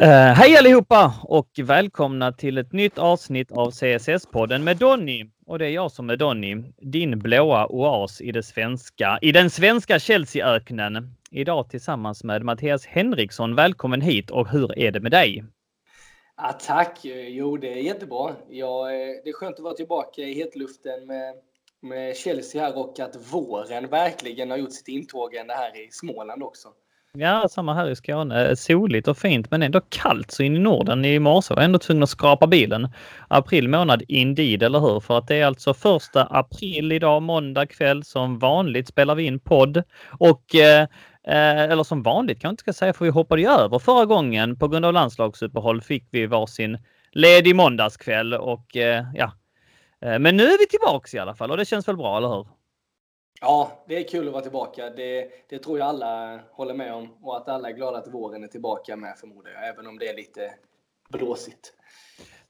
Uh, hej allihopa och välkomna till ett nytt avsnitt av CSS-podden med Donny. Och det är jag som är Donny, din blåa oas i, det svenska, i den svenska Chelsea-öknen. Idag tillsammans med Mattias Henriksson. Välkommen hit och hur är det med dig? Ja, tack! Jo, det är jättebra. Ja, eh, det är skönt att vara tillbaka i hetluften med, med Chelsea här och att våren verkligen har gjort sitt intåg här i Småland också. Ja, samma här i Skåne. Eh, soligt och fint men ändå kallt så in i Norden i morse var jag ändå tvungen att skrapa bilen. April månad indeed, eller hur? För att det är alltså första april idag, måndag kväll. Som vanligt spelar vi in podd och eh, eh eller som vanligt kan jag inte ska säga för vi hoppade ju över förra gången på grund av landslagsuppehåll fick vi varsin ledig måndagskväll och eh, ja. Eh, men nu är vi tillbaks i alla fall och det känns väl bra, eller hur? Ja, det är kul att vara tillbaka. Det, det, tror jag alla håller med om. Och att alla är glada att våren är tillbaka med förmodar jag. Även om det är lite blåsigt.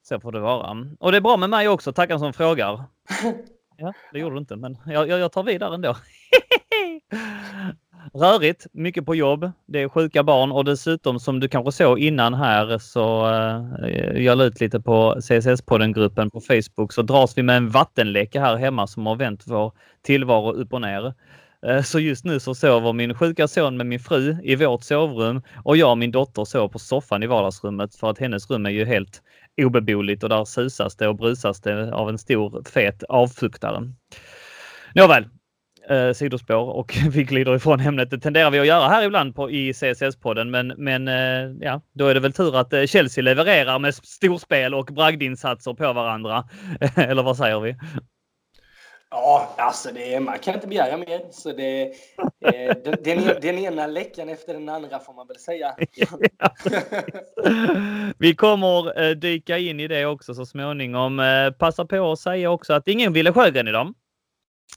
Så får det vara. Och det är bra med mig också. Tackar som frågar. Ja, det gjorde du inte, men jag, jag, jag tar vidare ändå. Rörigt, mycket på jobb. Det är sjuka barn och dessutom som du kanske såg innan här så eh, jag la ut lite på CSS-podden-gruppen på Facebook så dras vi med en vattenläcka här hemma som har vänt vår tillvaro upp och ner. Eh, så just nu så sover min sjuka son med min fru i vårt sovrum och jag och min dotter sover på soffan i vardagsrummet för att hennes rum är ju helt obeboeligt och där susas det och brusas det av en stor fet avfuktare. Nåväl, eh, sidospår och vi glider ifrån ämnet. Det tenderar vi att göra här ibland på, i CSS-podden, men, men eh, ja, då är det väl tur att eh, Chelsea levererar med storspel och bragdinsatser på varandra. Eller vad säger vi? Ja, alltså det, man kan inte begära mer. Så det, eh, den, den, den, ena läckan efter den andra får man väl säga. Vi kommer eh, dyka in i det också så småningom. Eh, passa på att säga också att ingen ville Sjögren idag.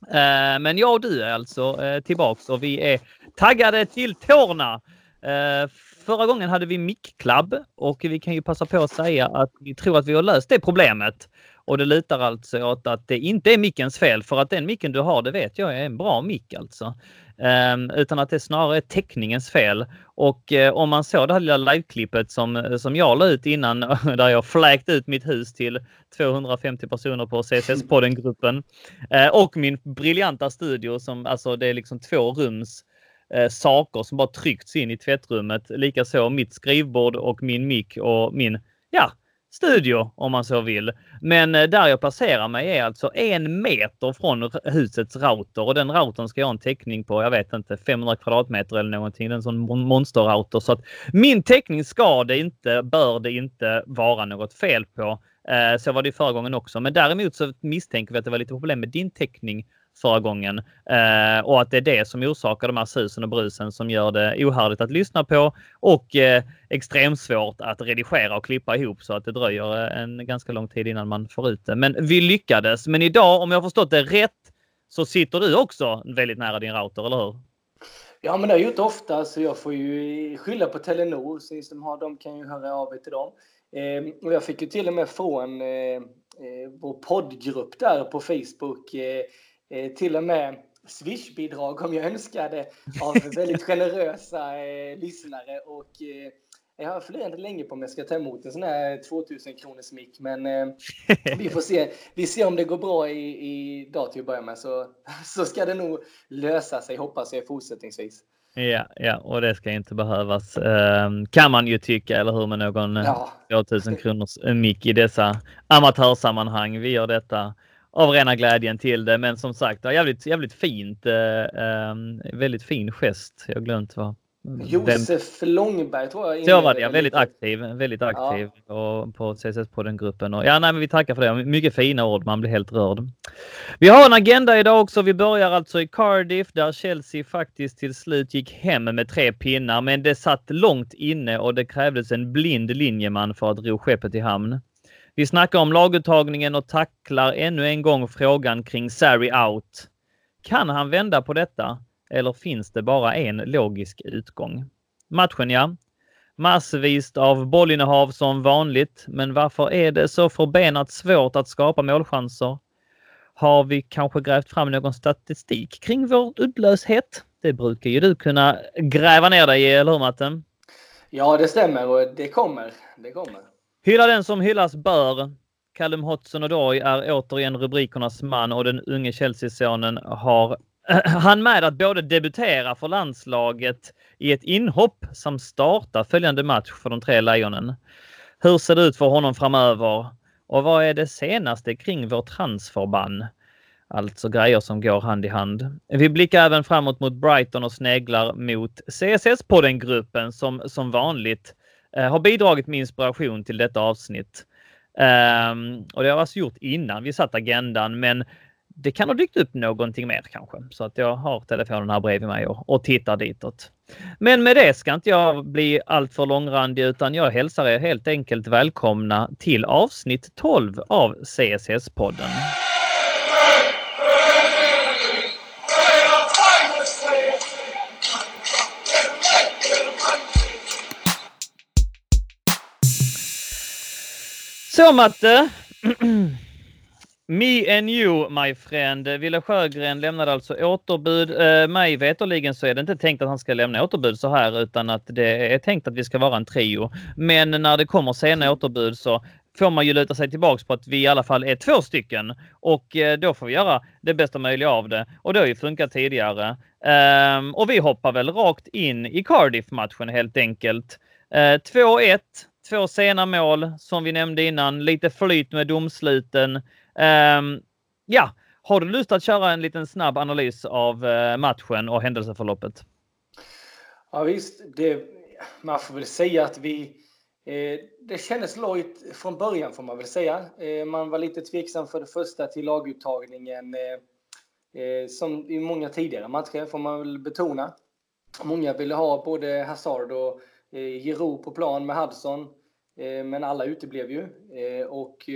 Eh, men jag och du är alltså eh, tillbaks och vi är taggade till tårna. Eh, förra gången hade vi mick-club och vi kan ju passa på att säga att vi tror att vi har löst det problemet. Och det lutar alltså åt att det inte är mickens fel för att den micken du har, det vet jag är en bra mick alltså. Um, utan att det snarare är teckningens fel. Och uh, om man såg det här lilla liveklippet som, som jag la ut innan där jag fläkt ut mitt hus till 250 personer på CSS-podden-gruppen uh, eh, och min briljanta studio som alltså det är liksom två rums uh, saker som bara tryckts in i tvättrummet. Likaså mitt skrivbord och min mick och min, ja, studio om man så vill. Men eh, där jag placerar mig är alltså en meter från husets router och den routern ska jag ha en täckning på, jag vet inte, 500 kvadratmeter eller någonting. Det är en sån monsterrouter så att min täckning ska det inte, bör det inte vara något fel på. Eh, så var det förra gången också. Men däremot så misstänker vi att det var lite problem med din täckning förra gången eh, och att det är det som orsakar de här susen och brusen som gör det ohärligt att lyssna på och eh, extremt svårt att redigera och klippa ihop så att det dröjer eh, en ganska lång tid innan man får ut det. Men vi lyckades. Men idag, om jag förstått det rätt, så sitter du också väldigt nära din router, eller hur? Ja, men det har jag gjort ofta, så jag får ju skylla på Telenor. Så som har dem kan ju höra av er till dem. Eh, och jag fick ju till och med från eh, eh, vår poddgrupp där på Facebook eh, eh, till och med Swish-bidrag om jag önskade av väldigt generösa eh, lyssnare. Och, eh, jag har funderat länge på om jag ska ta emot en sån här 2000 kronors mick, men eh, vi får se. Vi ser om det går bra i, i dag till att börja med, så, så ska det nog lösa sig, hoppas jag, fortsättningsvis. Ja, ja, och det ska inte behövas. Um, kan man ju tycka, eller hur, med någon ja. 2000 kronors mick i dessa amatörsammanhang. Vi gör detta av rena glädjen till det. Men som sagt, det jävligt, jävligt fint. Eh, eh, väldigt fin gest. Jag har glömt vad. Josef Vem... Långberg tror jag. Så var det, ja. Väldigt aktiv. Väldigt aktiv ja. på CSS-podden-gruppen. Ja, nej, men vi tackar för det. Mycket fina ord. Man blir helt rörd. Vi har en agenda idag också. Vi börjar alltså i Cardiff där Chelsea faktiskt till slut gick hem med tre pinnar. Men det satt långt inne och det krävdes en blind linjeman för att ro skeppet i hamn. Vi snackar om laguttagningen och tacklar ännu en gång frågan kring Sarri out. Kan han vända på detta? Eller finns det bara en logisk utgång? Matchen ja. Massvis av bollinnehav som vanligt. Men varför är det så förbenat svårt att skapa målchanser? Har vi kanske grävt fram någon statistik kring vår uddlöshet? Det brukar ju du kunna gräva ner dig i, eller hur Matten? Ja, det stämmer och det kommer. Det kommer. Hylla den som hyllas bör. Callum Hudson-Odoi är återigen rubrikernas man och den unge Chelsea-sonen har han med att både debutera för landslaget i ett inhopp samt starta följande match för de tre lejonen. Hur ser det ut för honom framöver? Och vad är det senaste kring vår transferban? Alltså grejer som går hand i hand. Vi blickar även framåt mot Brighton och sneglar mot CSS-podden-gruppen som som vanligt Eh, har bidragit med inspiration till detta avsnitt. Ehm, och det har alltså gjort innan vi satt agendan, men det kan ha dykt upp någonting mer kanske. Så att jag har telefonen här bredvid mig och, och tittar ditåt. Men med det ska inte jag bli alltför långrandig utan jag hälsar er helt enkelt välkomna till avsnitt 12 av CSS-podden. Så Matte! Me and you, my friend. Wille Sjögren lämnade alltså återbud. Eh, mig veterligen så är det inte tänkt att han ska lämna återbud så här utan att det är tänkt att vi ska vara en trio. Men när det kommer sena återbud så får man ju luta sig tillbaks på att vi i alla fall är två stycken och eh, då får vi göra det bästa möjliga av det. Och det har ju funkat tidigare. Um, och vi hoppar väl rakt in i Cardiff-matchen helt enkelt. Eh, uh, 2-1, två sena mål som vi nämnde innan, lite flyt med domsluten. Um, ja, har du lust att köra en liten snabb analys av eh, matchen och händelseförloppet? Ja visst, det, man får väl säga att vi eh, det kändes lojt från början får man väl säga. Eh, man var lite tveksam för det första till laguttagningen eh, eh som i många tidigare matcher får man väl betona. Många ville ha både Hazard och eh, Giroud på plan med Hudson. Eh, men alla uteblev ju. och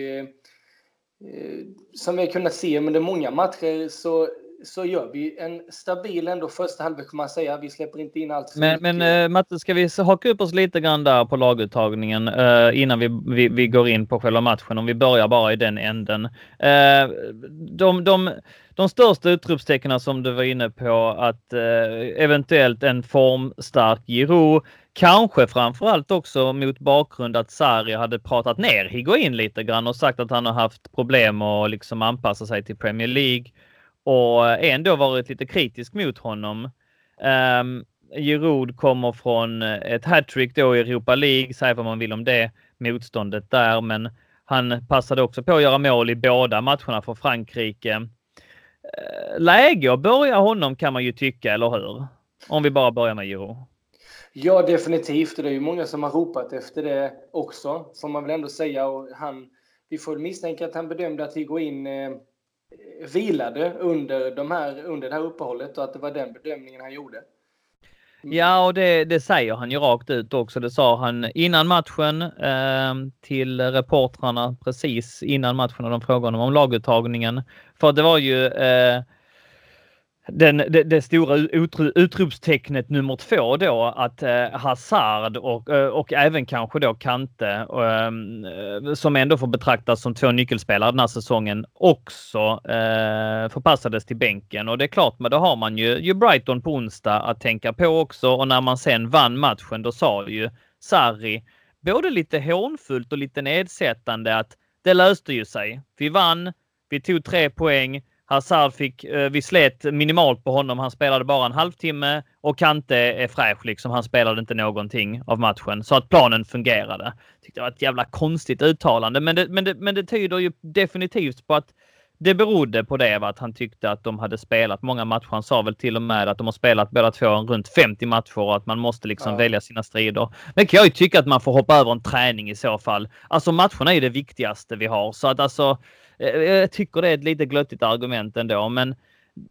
Eh, som vi har kunnat se under många matcher så, så gör vi en stabil ändå första halvlek kan man säga. Vi släpper inte in allt för Men, mycket. men Matte, ska vi haka upp oss lite grann där på laguttagningen innan vi, vi, vi, går in på själva matchen? Om vi börjar bara i den änden. De, de, de största utropstecknen som du var inne på att eventuellt en formstark Giro Kanske framförallt också mot bakgrund att Sarri hade pratat ner Higuain lite grann och sagt att han har haft problem att liksom anpassa sig till Premier League och ändå varit lite kritisk mot honom. Um, Giroud kommer från ett hattrick då i Europa League, säg vad man vill om det, motståndet där, men han passade också på att göra mål i båda matcherna för Frankrike. Ehm, läge att börja honom kan man ju tycka, eller hur? Om vi bara börjar med Giroud. Ja, definitivt. Det är ju många som har ropat efter det också, får man väl ändå säga. Och han, vi får misstänka att han bedömde att Higuain eh, vilade under, de här, under det här uppehållet och att det var den bedömningen han gjorde. Mm. Ja, och det, det säger han ju rakt ut också. Det sa han innan matchen eh, till reportrarna precis innan matchen och de frågade honom om laguttagningen. För det var ju eh, den, det, det stora utropstecknet nummer två då att eh, Hazard och, eh, och även kanske då Kante ehm, eh, som ändå får betraktas som två nyckelspelare den här säsongen också eh, förpassades till bänken och det är klart, men då har man ju, ju Brighton på onsdag att tänka på också och när man sen vann matchen då sa ju Sarri både lite hånfullt och lite nedsättande att det löste ju sig. Vi vann, vi tog tre poäng Hazard fick, eh, vi slet minimalt på honom. Han spelade bara en halvtimme och Kante är fräsch liksom. Han spelade inte någonting av matchen så att planen fungerade. Tyckte det var ett jävla konstigt uttalande, men det, men det, men det tyder ju definitivt på att det berodde på det, att han tyckte att de hade spelat många matcher. Han sa väl till och med att de har spelat båda två runt 50 matcher och att man måste liksom ja. välja sina strider. Men kan jag ju tycka att man får hoppa över en träning i så fall. Alltså matcherna är det viktigaste vi har så att alltså jag tycker det är ett lite glöttigt argument ändå, men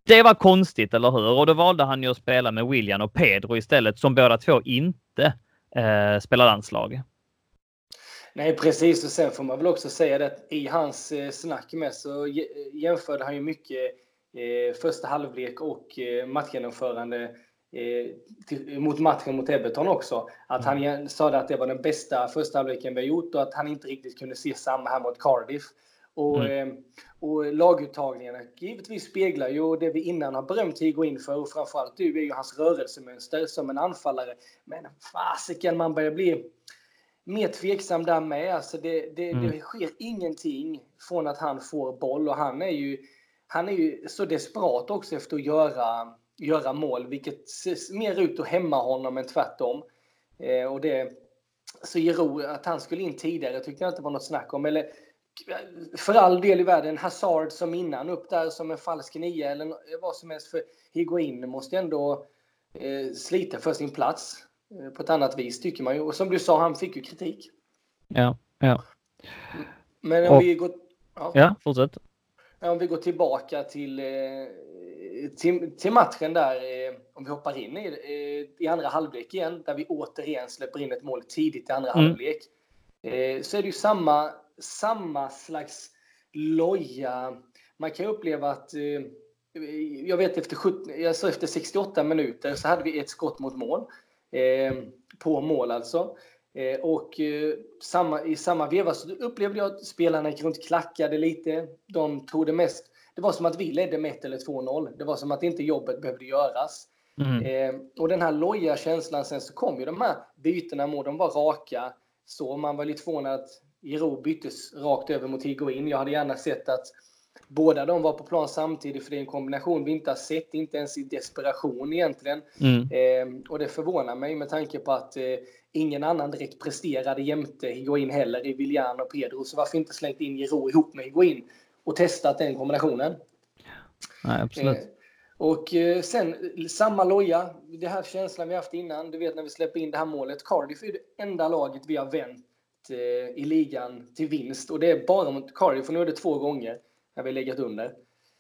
det var konstigt, eller hur? Och då valde han ju att spela med William och Pedro istället, som båda två inte eh, spelar landslag. Nej, precis. Och sen får man väl också säga det att i hans eh, snack med så jämförde han ju mycket eh, första halvlek och eh, matchgenomförande eh, till, mot matchen mot Everton också. Att han mm. sa att det var den bästa första halvleken vi har gjort och att han inte riktigt kunde se samma här mot Cardiff. Och, mm. eh, och laguttagningarna givetvis speglar ju det vi innan har berömt in för och framförallt du är ju hans rörelsemönster som en anfallare. Men fasiken, man börjar bli mer tveksam där med. Alltså det, det, mm. det sker ingenting från att han får boll och han är ju, han är ju så desperat också efter att göra, göra mål, vilket ser mer ut att hämma honom än tvärtom. Eh, och det, så Giro, att han skulle in tidigare tyckte jag inte var något snack om. Eller för all del i världen, Hazard som innan upp där som en falsk nia eller vad som helst. För Higuain måste ändå eh, slita för sin plats eh, på ett annat vis tycker man ju. Och som du sa, han fick ju kritik. Ja, ja. Men om och, vi går... Ja, ja fortsätt. Om vi går tillbaka till, eh, till, till, matchen där, eh, om vi hoppar in i, eh, i andra halvlek igen, där vi återigen släpper in ett mål tidigt i andra mm. halvlek. Så är det ju samma samma slags loja. Man kan uppleva att eh, jag vet efter, 70, alltså efter 68 minuter så hade vi ett skott mot mål. Eh, på mål alltså. Eh, och eh, samma, i samma veva så upplevde jag att spelarna gick runt klackade lite. De tog det mest. Det var som att vi ledde med 1 eller 2-0. Det var som att inte jobbet behövde göras. Mm. Eh, och den här loja känslan sen så kom ju de här bytena mot, de var raka. Så man var lite förvånad att Giro byttes rakt över mot Higuain. Jag hade gärna sett att båda de var på plan samtidigt, för det är en kombination vi inte har sett, inte ens i desperation egentligen. Mm. Eh, och det förvånar mig med tanke på att eh, ingen annan direkt presterade jämte Higuain heller i Willian och Pedro, så varför inte slängt in Giro ihop med Higuain och testat den kombinationen? Nej, absolut. Eh, och sen samma loja, det här känslan vi haft innan, du vet när vi släpper in det här målet. Cardiff är det enda laget vi har vänt i ligan till vinst. Och det är bara mot Cardiff, för nu är det två gånger när vi har legat under.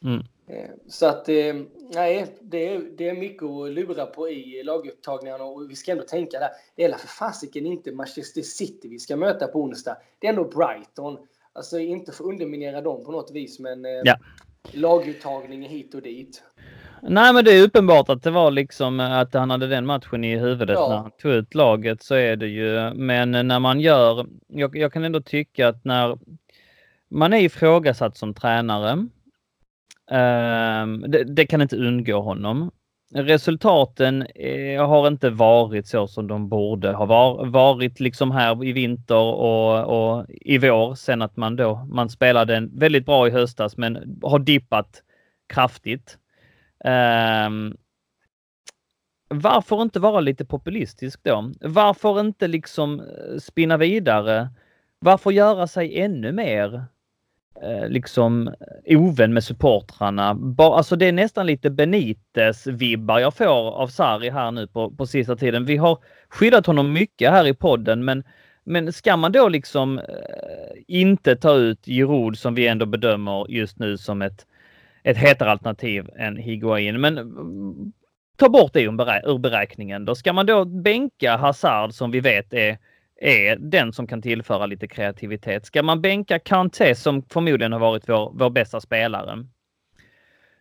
Mm. Eh, så att, eh, nej, det är, det är mycket att lura på i lagupptagningarna och vi ska ändå tänka där. Det är för fasiken inte Manchester City vi ska möta på onsdag. Det är ändå Brighton. Alltså inte för att underminera dem på något vis, men ja. laguttagning hit och dit. Nej, men det är uppenbart att det var liksom att han hade den matchen i huvudet ja. när han tog ut laget så är det ju. Men när man gör, jag, jag kan ändå tycka att när man är ifrågasatt som tränare, eh, det, det, kan inte undgå honom. Resultaten eh, har inte varit så som de borde ha var, varit liksom här i vinter och, och i vår sen att man då, man spelade väldigt bra i höstas men har dippat kraftigt. Um, varför inte vara lite populistisk då? Varför inte liksom eh, spinna vidare? Varför göra sig ännu mer eh, liksom eh, ovän med supportrarna? alltså det är nästan lite Benites-vibbar jag får av Sarri här nu på, på sista tiden. Vi har skyddat honom mycket här i podden, men, men ska man då liksom eh, inte ta ut Giroud som vi ändå bedömer just nu som ett ett hetare alternativ än Higuain. Men mm, ta bort det ur beräkningen. Då ska man då bänka Hazard som vi vet är, är den som kan tillföra lite kreativitet. Ska man bänka Kanté som förmodligen har varit vår, vår bästa spelare?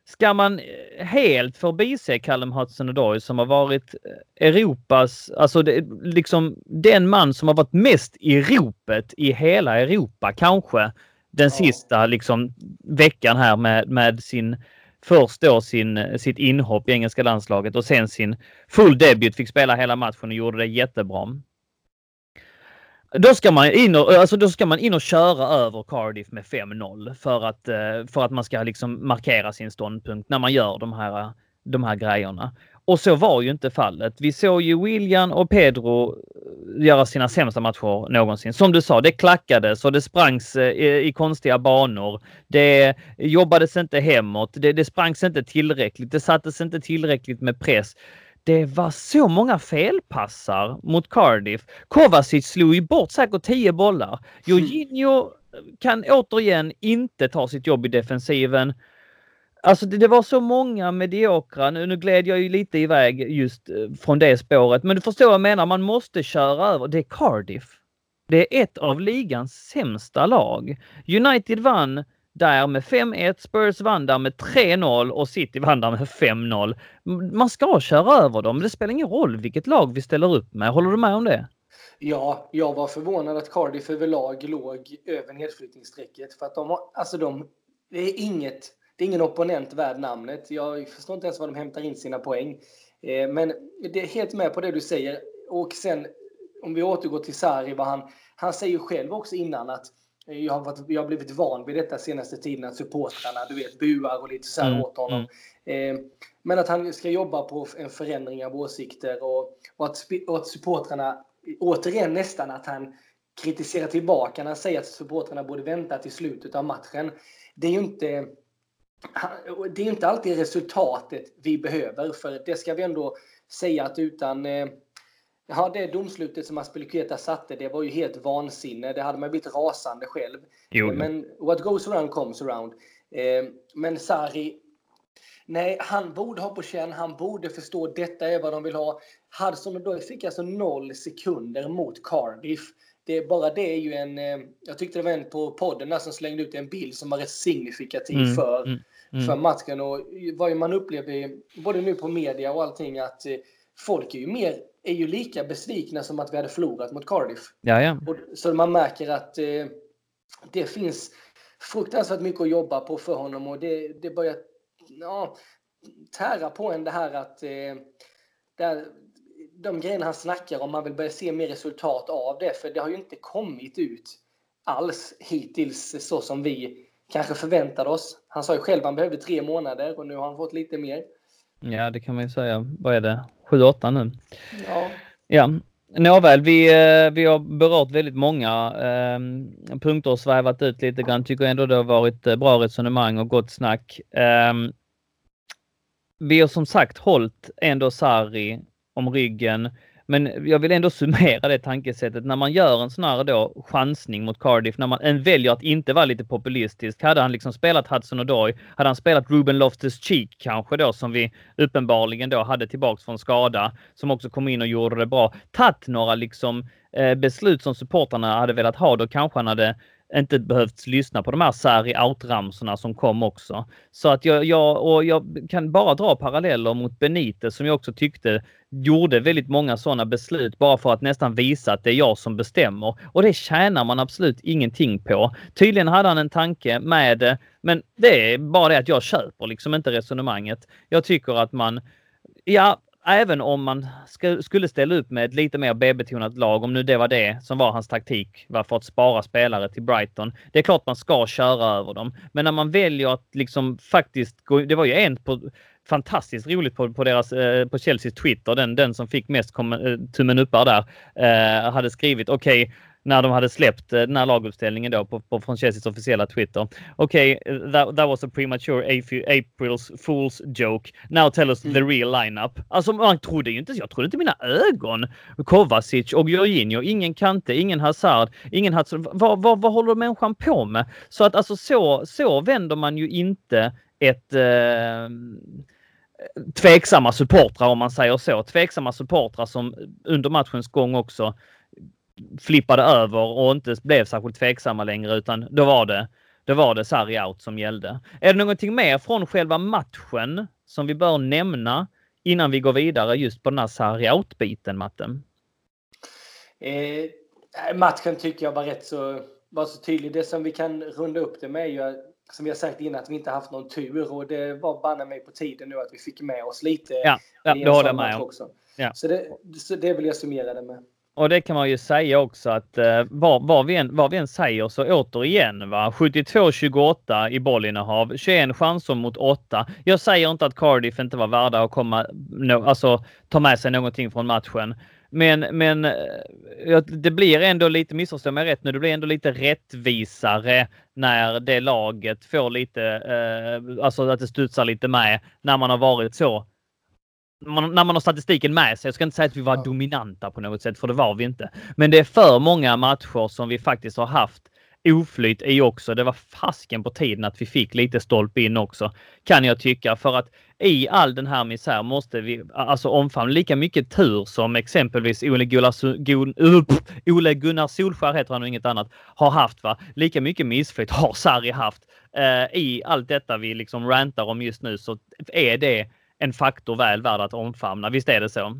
Ska man eh, helt förbise Callum Hudson-Odoi som har varit eh, Europas, alltså det, liksom den man som har varit mest i ropet i hela Europa kanske den ja. sista liksom, veckan här med, med sin först då sin, sitt inhopp i engelska landslaget och sen sin full debut, fick spela hela matchen och gjorde det jättebra. Då ska man in och, alltså då ska man in och köra över Cardiff med 5-0 för att, eh, för att man ska liksom markera sin ståndpunkt när man gör de här, de här grejerna. Och så var ju inte fallet. Vi såg ju William och Pedro eh, göra sina sämsta matcher någonsin. Som du sa, det klackades och det sprangs eh, i, konstiga banor. Det jobbades inte hemåt. Det, det sprangs inte tillräckligt. Det sattes inte tillräckligt med press. Det var så många felpassar mot Cardiff. Kovacic slog ju bort säkert tio bollar. Jorginho kan återigen inte ta sitt jobb i defensiven. Alltså det, det, var så många mediokra, nu, nu gled jag ju lite iväg just eh, från det spåret, men du förstår vad jag menar, man måste köra över. Det är Cardiff. Det är ett av ligans sämsta lag. United vann där med 5-1, Spurs vann där med 3-0 och City vann där med 5-0. Man ska köra över dem, det spelar ingen roll vilket lag vi ställer upp med. Håller du med om det? Ja, jag var förvånad att Cardiff överlag låg över nedflyttningsstrecket. För att de har, alltså de, det är inget, det är ingen opponent värd namnet. Jag förstår inte ens var de hämtar in sina poäng. Eh, men det är helt med på det du säger. Och sen om vi återgår till Sarri, vad han, han säger själv också innan att jag har, varit, jag har blivit van vid detta senaste tiden, att supportrarna du vet, buar och lite så här mm, åt honom. Mm. Eh, men att han ska jobba på en förändring av åsikter och, och, att, och att supportrarna, återigen nästan att han kritiserar tillbaka när han säger att supportrarna borde vänta till slutet av matchen. Det är ju inte, det är inte alltid resultatet vi behöver, för det ska vi ändå säga att utan eh, Ja, det domslutet som Aspilicueta satte, det var ju helt vansinne. Det hade man blivit rasande själv. Jo. Men what goes around comes around. Eh, men Sarri, nej, han borde ha på känn, han borde förstå detta är vad de vill ha. Hudson och Doyle fick alltså noll sekunder mot Cardiff. Det, bara det är ju en, eh, jag tyckte det var en på podden som slängde ut en bild som var rätt signifikativ mm. för, mm. Mm. för matchen. Och vad man upplever, både nu på media och allting, att eh, folk är ju mer är ju lika besvikna som att vi hade förlorat mot Cardiff. Och, så man märker att eh, det finns fruktansvärt mycket att jobba på för honom och det, det börjar ja, tära på en det här att eh, där, de grejerna han snackar om, man vill börja se mer resultat av det, för det har ju inte kommit ut alls hittills så som vi kanske förväntade oss. Han sa ju själv att han behövde tre månader och nu har han fått lite mer. Ja, det kan man ju säga. Vad är det? 7-8 nu? Ja. Ja, Nåväl, vi, eh, vi har berört väldigt många eh, punkter och svävat ut lite grann. Tycker ändå det har varit eh, bra resonemang och gott snack. Eh, vi har som sagt hållit ändå Sarri om ryggen. Men jag vill ändå summera det tankesättet. När man gör en sån här då chansning mot Cardiff, när man en väljer att inte vara lite populistisk. Hade han liksom spelat Hudson Odoi, hade han spelat Ruben Loftus-Cheek kanske då, som vi uppenbarligen då hade tillbaks från skada, som också kom in och gjorde det bra. Tagit några liksom eh, beslut som supportrarna hade velat ha, då kanske han hade inte behövt lyssna på de här Sari out-ramsorna som kom också. Så att jag, jag, och jag kan bara dra paralleller mot Benitez som jag också tyckte gjorde väldigt många sådana beslut bara för att nästan visa att det är jag som bestämmer. Och det tjänar man absolut ingenting på. Tydligen hade han en tanke med det, men det är bara det att jag köper liksom inte resonemanget. Jag tycker att man, ja, även om man skulle ställa upp med ett lite mer B-betonat lag, om nu det var det som var hans taktik, var för att spara spelare till Brighton. Det är klart man ska köra över dem, men när man väljer att liksom faktiskt gå, det var ju en på fantastiskt roligt på, på deras, eh, på Chelseas Twitter, den, den som fick mest kom, eh, tummen uppar där, eh, hade skrivit okej, okay, när de hade släppt eh, den här laguppställningen då på, på Francesis officiella Twitter. Okej, okay, that, that was a premature April's Fool's joke. Now tell us mm. the real lineup. Alltså man trodde ju inte, jag trodde inte mina ögon. Kovacic och Jorginho, ingen Kante, ingen Hazard, ingen Hudson. Vad, vad, vad håller människan på med? Så att alltså så, så vänder man ju inte ett eh, tveksamma supportrar om man säger så. Tveksamma supportrar som under matchens gång också flippade över och inte blev särskilt tveksamma längre utan då var det då var det Sarri out som gällde. Är det någonting mer från själva matchen som vi bör nämna innan vi går vidare just på den här Sarri out-biten, Matten? Eh, matchen tycker jag var rätt så, var så tydlig. Det som vi kan runda upp det med är ju, som vi har sagt innan, att vi inte haft någon tur och det var banne mig på tiden nu att vi fick med oss lite. Ja, ja det håller jag med om. Också. Ja. Så, det, så det vill jag summera det med. Och det kan man ju säga också att eh, vad, vad, vi än, vad vi än säger så återigen va 72-28 i bollinnehav, 21 chanser mot 8. Jag säger inte att Cardiff inte var värda att komma, no, alltså ta med sig någonting från matchen. Men, men eh, det blir ändå lite, missförstå mig rätt nu, det blir ändå lite rättvisare när det laget får lite, eh, alltså att det studsar lite med när man har varit så man, när man har statistiken med sig. Jag ska inte säga att vi var ja. dominanta på något sätt, för det var vi inte. Men det är för många matcher som vi faktiskt har haft oflyt i också. Det var fasken på tiden att vi fick lite stolpe in också, kan jag tycka. För att i all den här misär måste vi alltså omfamna lika mycket tur som exempelvis Ole Gunnar, Gun, Ole Gunnar Solskär, heter han och inget annat, har haft. Va? Lika mycket missflyt har Sarri haft. Uh, I allt detta vi liksom rantar om just nu så är det en faktor väl värd att omfamna. Visst är det så?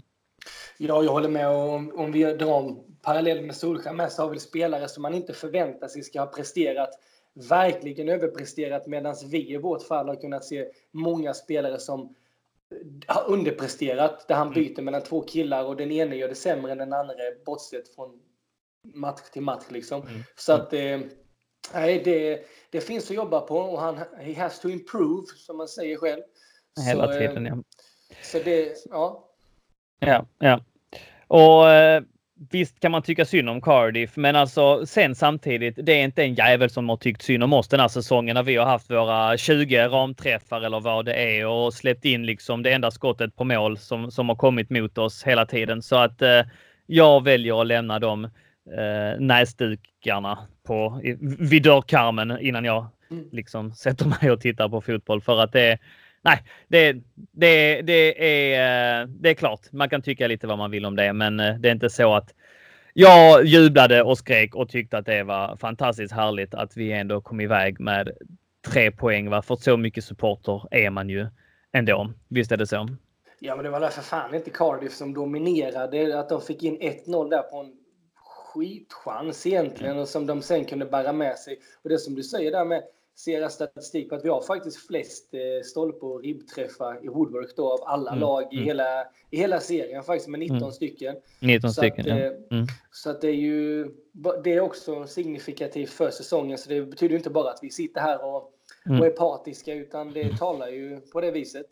Ja, jag håller med. Om, om vi drar parallell med Solskjaer med så har vi spelare som man inte förväntar sig ska ha presterat, verkligen överpresterat, medan vi i vårt fall har kunnat se många spelare som har underpresterat, där han mm. byter mellan två killar och den ene gör det sämre än den andra, bortsett från match till match. Liksom. Mm. Så att eh, det, det finns att jobba på och han he has to improve, som man säger själv. Hela så, tiden, ja. Så det, ja. Ja, ja. Och eh, visst kan man tycka synd om Cardiff, men alltså sen samtidigt, det är inte en jävel som har tyckt synd om oss den här säsongen när vi har haft våra 20 ramträffar eller vad det är och släppt in liksom det enda skottet på mål som, som har kommit mot oss hela tiden. Så att eh, jag väljer att lämna de eh, näsdukarna på, vid dörrkarmen innan jag mm. liksom sätter mig och tittar på fotboll för att det nej, det, det, det, är, eh, det är klart. Man kan tycka lite vad man vill om det, men eh, det är inte så att jag jublade och skrek och tyckte att det var fantastiskt härligt att vi ändå kom iväg med tre poäng. Va? För så mycket supporter är man ju ändå. Visst är det så? Ja, men det var därför fan inte Cardiff som dominerade. Att de fick in 1-0 där på en skitchans egentligen och som de sen kunde bära med sig. Och det som du säger där med ser jag statistik på att vi har faktiskt flest eh, stolpe och ribbträffar i Woodwork då av alla mm. lag i, mm. hela, i hela serien faktiskt med 19 mm. stycken. 19 så stycken, att, ja. Eh, mm. Så att det är ju det är också signifikativt för säsongen så det betyder inte bara att vi sitter här och, mm. och är partiska utan det talar ju på det viset.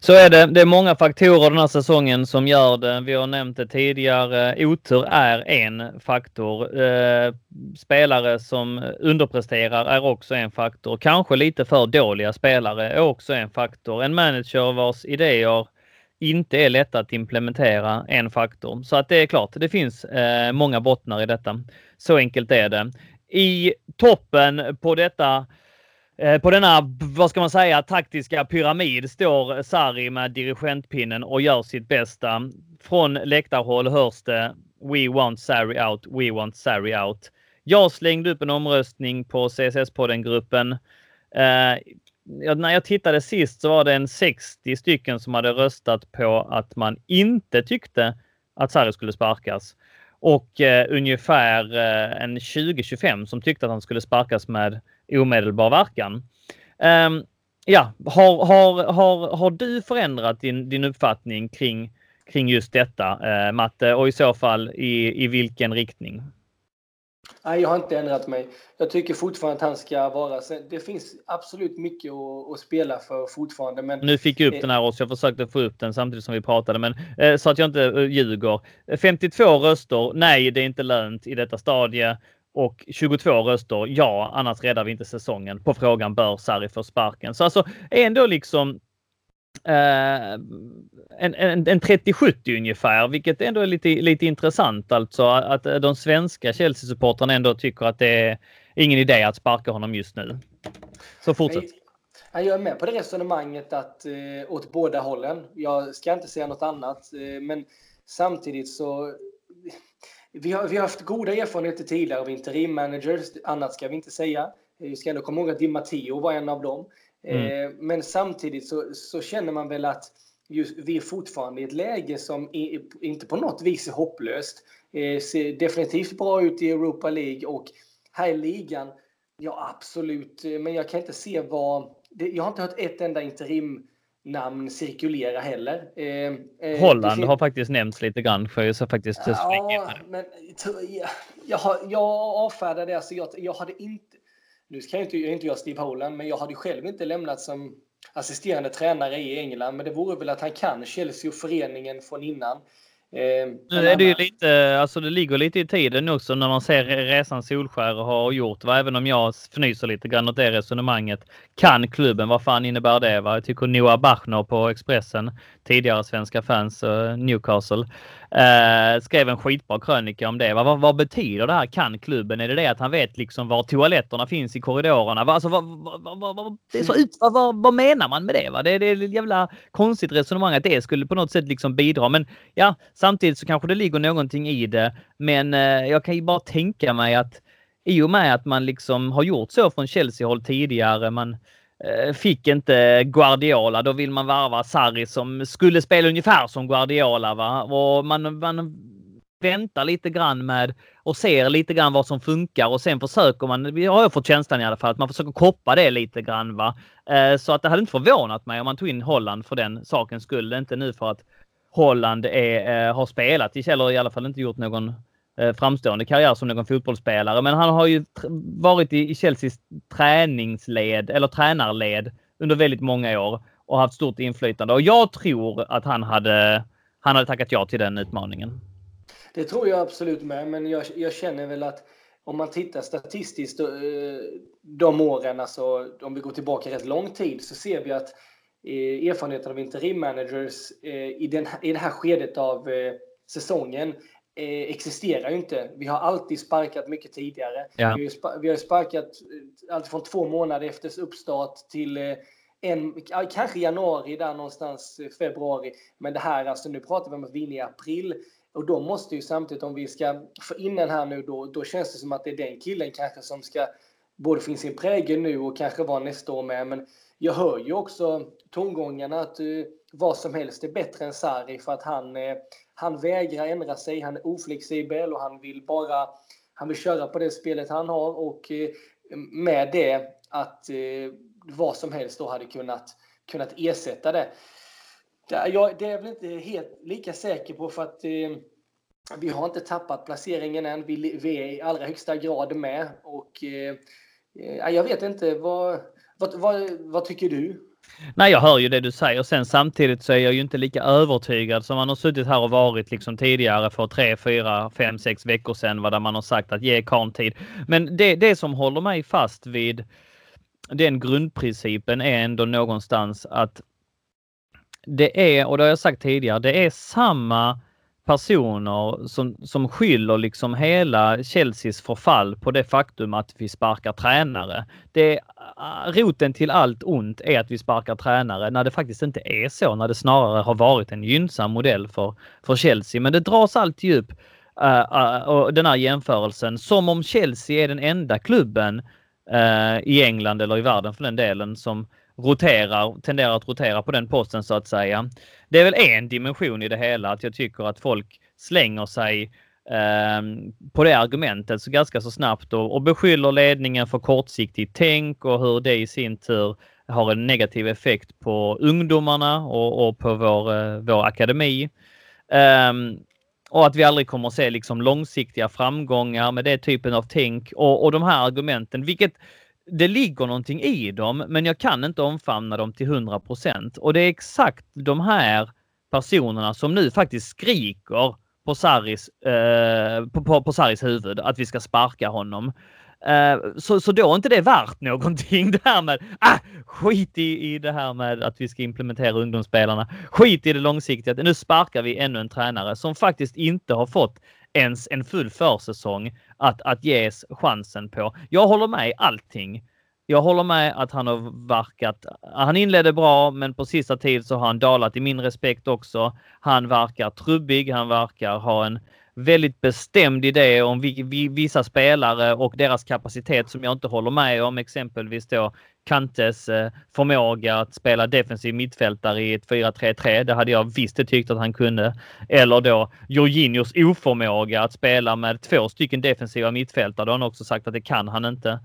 Så är det. Det är många faktorer den här säsongen som gör det. Vi har nämnt det tidigare. Otur är en faktor. Eh, spelare som underpresterar är också en faktor. Kanske lite för dåliga spelare är också en faktor. En manager vars idéer inte är lätta att implementera en faktor. Så att det är klart, det finns eh, många bottnar i detta. Så enkelt är det. I toppen på detta Eh, på denna, vad ska man säga, taktiska pyramid står Sarri med dirigentpinnen och gör sitt bästa. Från läktarhåll hörs det We want Sarri out, we want Sarri out. Jag slängde upp en omröstning på CSS-podden-gruppen. Eh, när jag tittade sist så var det en 60 stycken som hade röstat på att man inte tyckte att Sarri skulle sparkas. Och eh, ungefär eh, en 20-25 som tyckte att han skulle sparkas med omedelbar verkan. Um, ja, har, har, har, har du förändrat din, din uppfattning kring, kring just detta, eh, Matte? Och i så fall i, i vilken riktning? Nej, jag har inte ändrat mig. Jag tycker fortfarande att han ska vara... Det finns absolut mycket att, att spela för fortfarande. Men... Nu fick jag upp den här också. Jag försökte få upp den samtidigt som vi pratade, men eh, så att jag inte eh, ljuger. 52 röster. Nej, det är inte lönt i detta stadie och 22 röster ja, annars räddar vi inte säsongen på frågan bör Sarri få sparken. Så alltså ändå liksom eh, en, en, en 30-70 ungefär, vilket ändå är lite, lite intressant alltså att de svenska Chelsea-supportrarna ändå tycker att det är ingen idé att sparka honom just nu. Så fortsätt. Jag är med på det resonemanget att eh, åt båda hållen. Jag ska inte säga något annat, eh, men samtidigt så vi har, vi har haft goda erfarenheter tidigare av interim managers, annat ska vi inte säga. Vi ska ändå komma ihåg att Di Matteo var en av dem. Mm. Eh, men samtidigt så, så, känner man väl att just, vi är fortfarande i ett läge som är, inte på något vis är hopplöst. Eh, ser definitivt bra ut i Europa League och här i ligan, ja absolut, men jag kan inte se vad... jag har inte hört ett enda interim namn cirkulera heller. Eh, eh Holland har faktiskt nämnts lite grann för så faktiskt ja, men jag, jag, har, jag avfärdar det. Alltså jag, jag hade inte... Nu ska jag inte, jag inte jag Steve Holland, men jag hade själv inte lämnat som assisterande tränare i England. Men det vore väl att han kan Chelsea och föreningen från innan. Eh, nu är det ju lite, alltså det ligger lite i tiden också när man ser resan Solskär har gjort. Va? Även om jag fnyser lite grann åt det resonemanget. Kan klubben, vad fan innebär det? Va? Jag tycker Noah Bachner på Expressen, tidigare svenska fans, uh, Newcastle, Eh, skrev en skitbra krönika om det. Vad, vad, betyder det här? Kan klubben? Är det det att han vet liksom var toaletterna finns i korridorerna? Va? Alltså, vad, det är så ut, vad, menar man med det? Va? Det, det är ett jävla konstigt resonemang att det skulle på något sätt liksom bidra. Men ja, samtidigt så kanske det ligger någonting i det. Men eh, jag kan ju bara tänka mig att i och med att man liksom har gjort så från Chelsea-håll tidigare, man eh, Eh, fick inte Guardiola. Då vill man varva Sarri som skulle spela ungefär som Guardiola. Va? Och man, man väntar lite grann med och ser lite grann vad som funkar och sen försöker man, Jag har jag fått känslan i alla fall, att man försöker koppa det lite grann. Va? Eh, så att det hade inte förvånat mig om man tog in Holland för den sakens skull. Inte nu för att Holland är, eh, har spelat i eller i alla fall inte gjort någon Eh, framstående karriär som någon fotbollsspelare. Men han har ju varit i Chelseas träningsled eller tränarled under väldigt många år och haft stort inflytande. Och jag tror att han hade, han hade tackat ja till den utmaningen. Det tror jag absolut med, men jag, jag känner väl att om man tittar statistiskt eh, de åren, alltså om vi går tillbaka rätt lång tid, så ser vi att eh, erfarenheten av interimmanagers i, den, i det här skedet av säsongen existerar ju inte. Vi har alltid sparkat mycket tidigare. Ja. Vi, har vi har sparkat eh, allt från två månader efter uppstart till eh, en, kanske januari, där någonstans eh, februari. Men det här, alltså nu pratar vi om att vinna i april. Och då måste ju samtidigt, om vi ska få in den här nu, då, då känns det som att det är den killen kanske som ska både få in sin prägel nu och kanske vara nästa år med. Men jag hör ju också tongångarna att uh, vad som helst är bättre än Sarri för att han, uh, han vägrar ändra sig, han är oflexibel och han vill bara han vill köra på det spelet han har och eh, med det att eh, vad som helst då hade kunnat, kunnat ersätta det. Det, jag, det är jag väl inte helt lika säker på för att eh, vi har inte tappat placeringen än. Vi, vi är i allra högsta grad med och jag vet inte vad vad, vad, vad tycker du? Nej, jag hör ju det du säger. Sen samtidigt så är jag ju inte lika övertygad som man har suttit här och varit liksom tidigare för tre, fyra, fem, sex veckor sedan, vad där man har sagt att ge karln tid. Men det, det som håller mig fast vid den grundprincipen är ändå någonstans att det är, och det har jag sagt tidigare, det är samma personer som, som skyller liksom hela Chelseas förfall på det faktum att vi sparkar tränare. Det, eh, roten till allt ont är att vi sparkar tränare när det faktiskt inte är så, när det snarare har varit en gynnsam modell för, för Chelsea. Men det dras alltid upp uh, eh, uh, eh, den här jämförelsen som om Chelsea är den enda klubben uh, i England eller i världen för den delen som roterar, tenderar att rotera på den posten så att säga. Det är väl en dimension i det hela att jag tycker att folk slänger sig eh, på det argumentet så ganska så snabbt och, och beskyller ledningen för kortsiktigt tänk och hur det i sin tur har en negativ effekt på ungdomarna och, och på vår, eh, vår akademi. Um, och att vi aldrig kommer att se liksom långsiktiga framgångar med det typen av tänk och, och de här argumenten, vilket det ligger någonting i dem, men jag kan inte omfamna dem till 100% Och det är exakt de här personerna som nu faktiskt skriker på Saris, eh, på, på, på Saris huvud att vi ska sparka honom. Eh, så, så då är inte det värt någonting det här med ah, skit i, i det här med att vi ska implementera ungdomsspelarna. Skit i det långsiktiga. Nu sparkar vi ännu en tränare som faktiskt inte har fått ens en full försäsong att, att ges chansen på. Jag håller med i allting. Jag håller med att han har verkat. Han inledde bra, men på sista tid så har han dalat i min respekt också. Han verkar trubbig. Han verkar ha en väldigt bestämd idé om vissa spelare och deras kapacitet som jag inte håller med om. Exempelvis då Kantes eh, förmåga att spela defensiv mittfältare i ett 4-3-3. Det hade jag visst tyckt att han kunde. Eller då Jorginhos oförmåga att spela med två stycken defensiva mittfältare. Det har han också sagt att det kan han inte.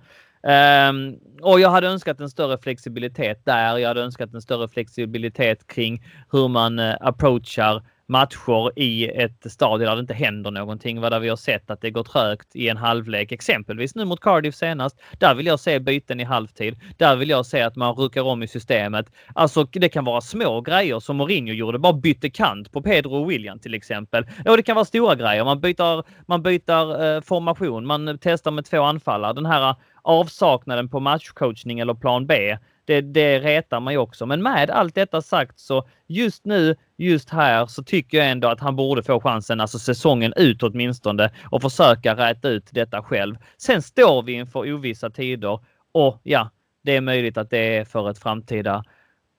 Um, och jag hade önskat en större flexibilitet där. Jag hade önskat en större flexibilitet kring hur man uh, approachar matcher i ett stadie där det inte händer någonting. Vad där vi har sett att det går trögt i en halvlek, exempelvis nu mot Cardiff senast. Där vill jag se byten i halvtid. Där vill jag se att man ruckar om i systemet. Alltså, det kan vara små grejer som Mourinho gjorde, bara bytte kant på Pedro och William till exempel. Och det kan vara stora grejer. Man byter, man byter eh, formation, man testar med två anfallare. Den här eh, avsaknaden på matchcoachning eller plan B det, det retar man ju också. Men med allt detta sagt så just nu, just här så tycker jag ändå att han borde få chansen, alltså säsongen ut åtminstone och försöka räta ut detta själv. Sen står vi inför ovissa tider och ja, det är möjligt att det är för ett framtida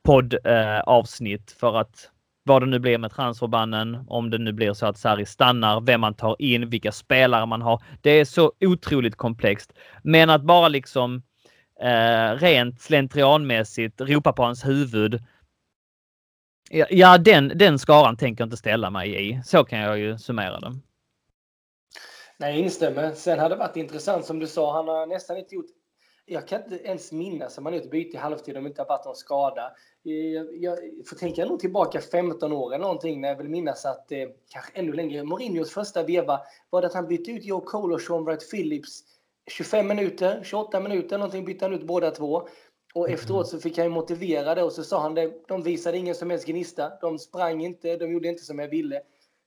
poddavsnitt eh, för att vad det nu blir med transferbannen, om det nu blir så att Sarri stannar, vem man tar in, vilka spelare man har. Det är så otroligt komplext. Men att bara liksom eh, rent slentrianmässigt ropa på hans huvud. Ja, ja den, den skaran tänker jag inte ställa mig i. Så kan jag ju summera den. Nej, jag instämmer. Sen hade det varit intressant som du sa. Han har nästan inte gjort jag kan inte ens minnas om han gjort byte i halvtid om det inte har varit någon skada. Jag, jag får tänka nog tillbaka 15 år eller någonting när jag vill minnas att, eh, kanske ännu längre, Mourinhos första veva var det att han bytte ut Joe Cole och Sean Wright Phillips 25 minuter, 28 minuter någonting bytte han ut båda två. Och mm. efteråt så fick han ju motivera det och så sa han det, de visade ingen som helst gnista, de sprang inte, de gjorde inte som jag ville.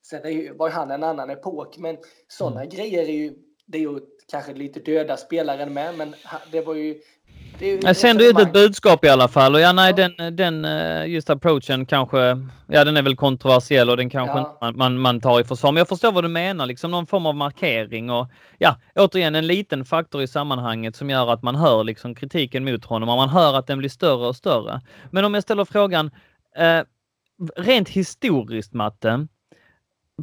Sen var ju han en annan epok, men sådana mm. grejer är ju, det är ju kanske lite döda spelaren med, men det var ju jag sände ut ett budskap i alla fall och ja, nej, ja. den, den eh, just approachen kanske, ja den är väl kontroversiell och den kanske ja. man, man, man, tar i försvar. Men jag förstår vad du menar, liksom någon form av markering och ja, återigen en liten faktor i sammanhanget som gör att man hör liksom kritiken mot honom och man hör att den blir större och större. Men om jag ställer frågan, eh, rent historiskt Matte,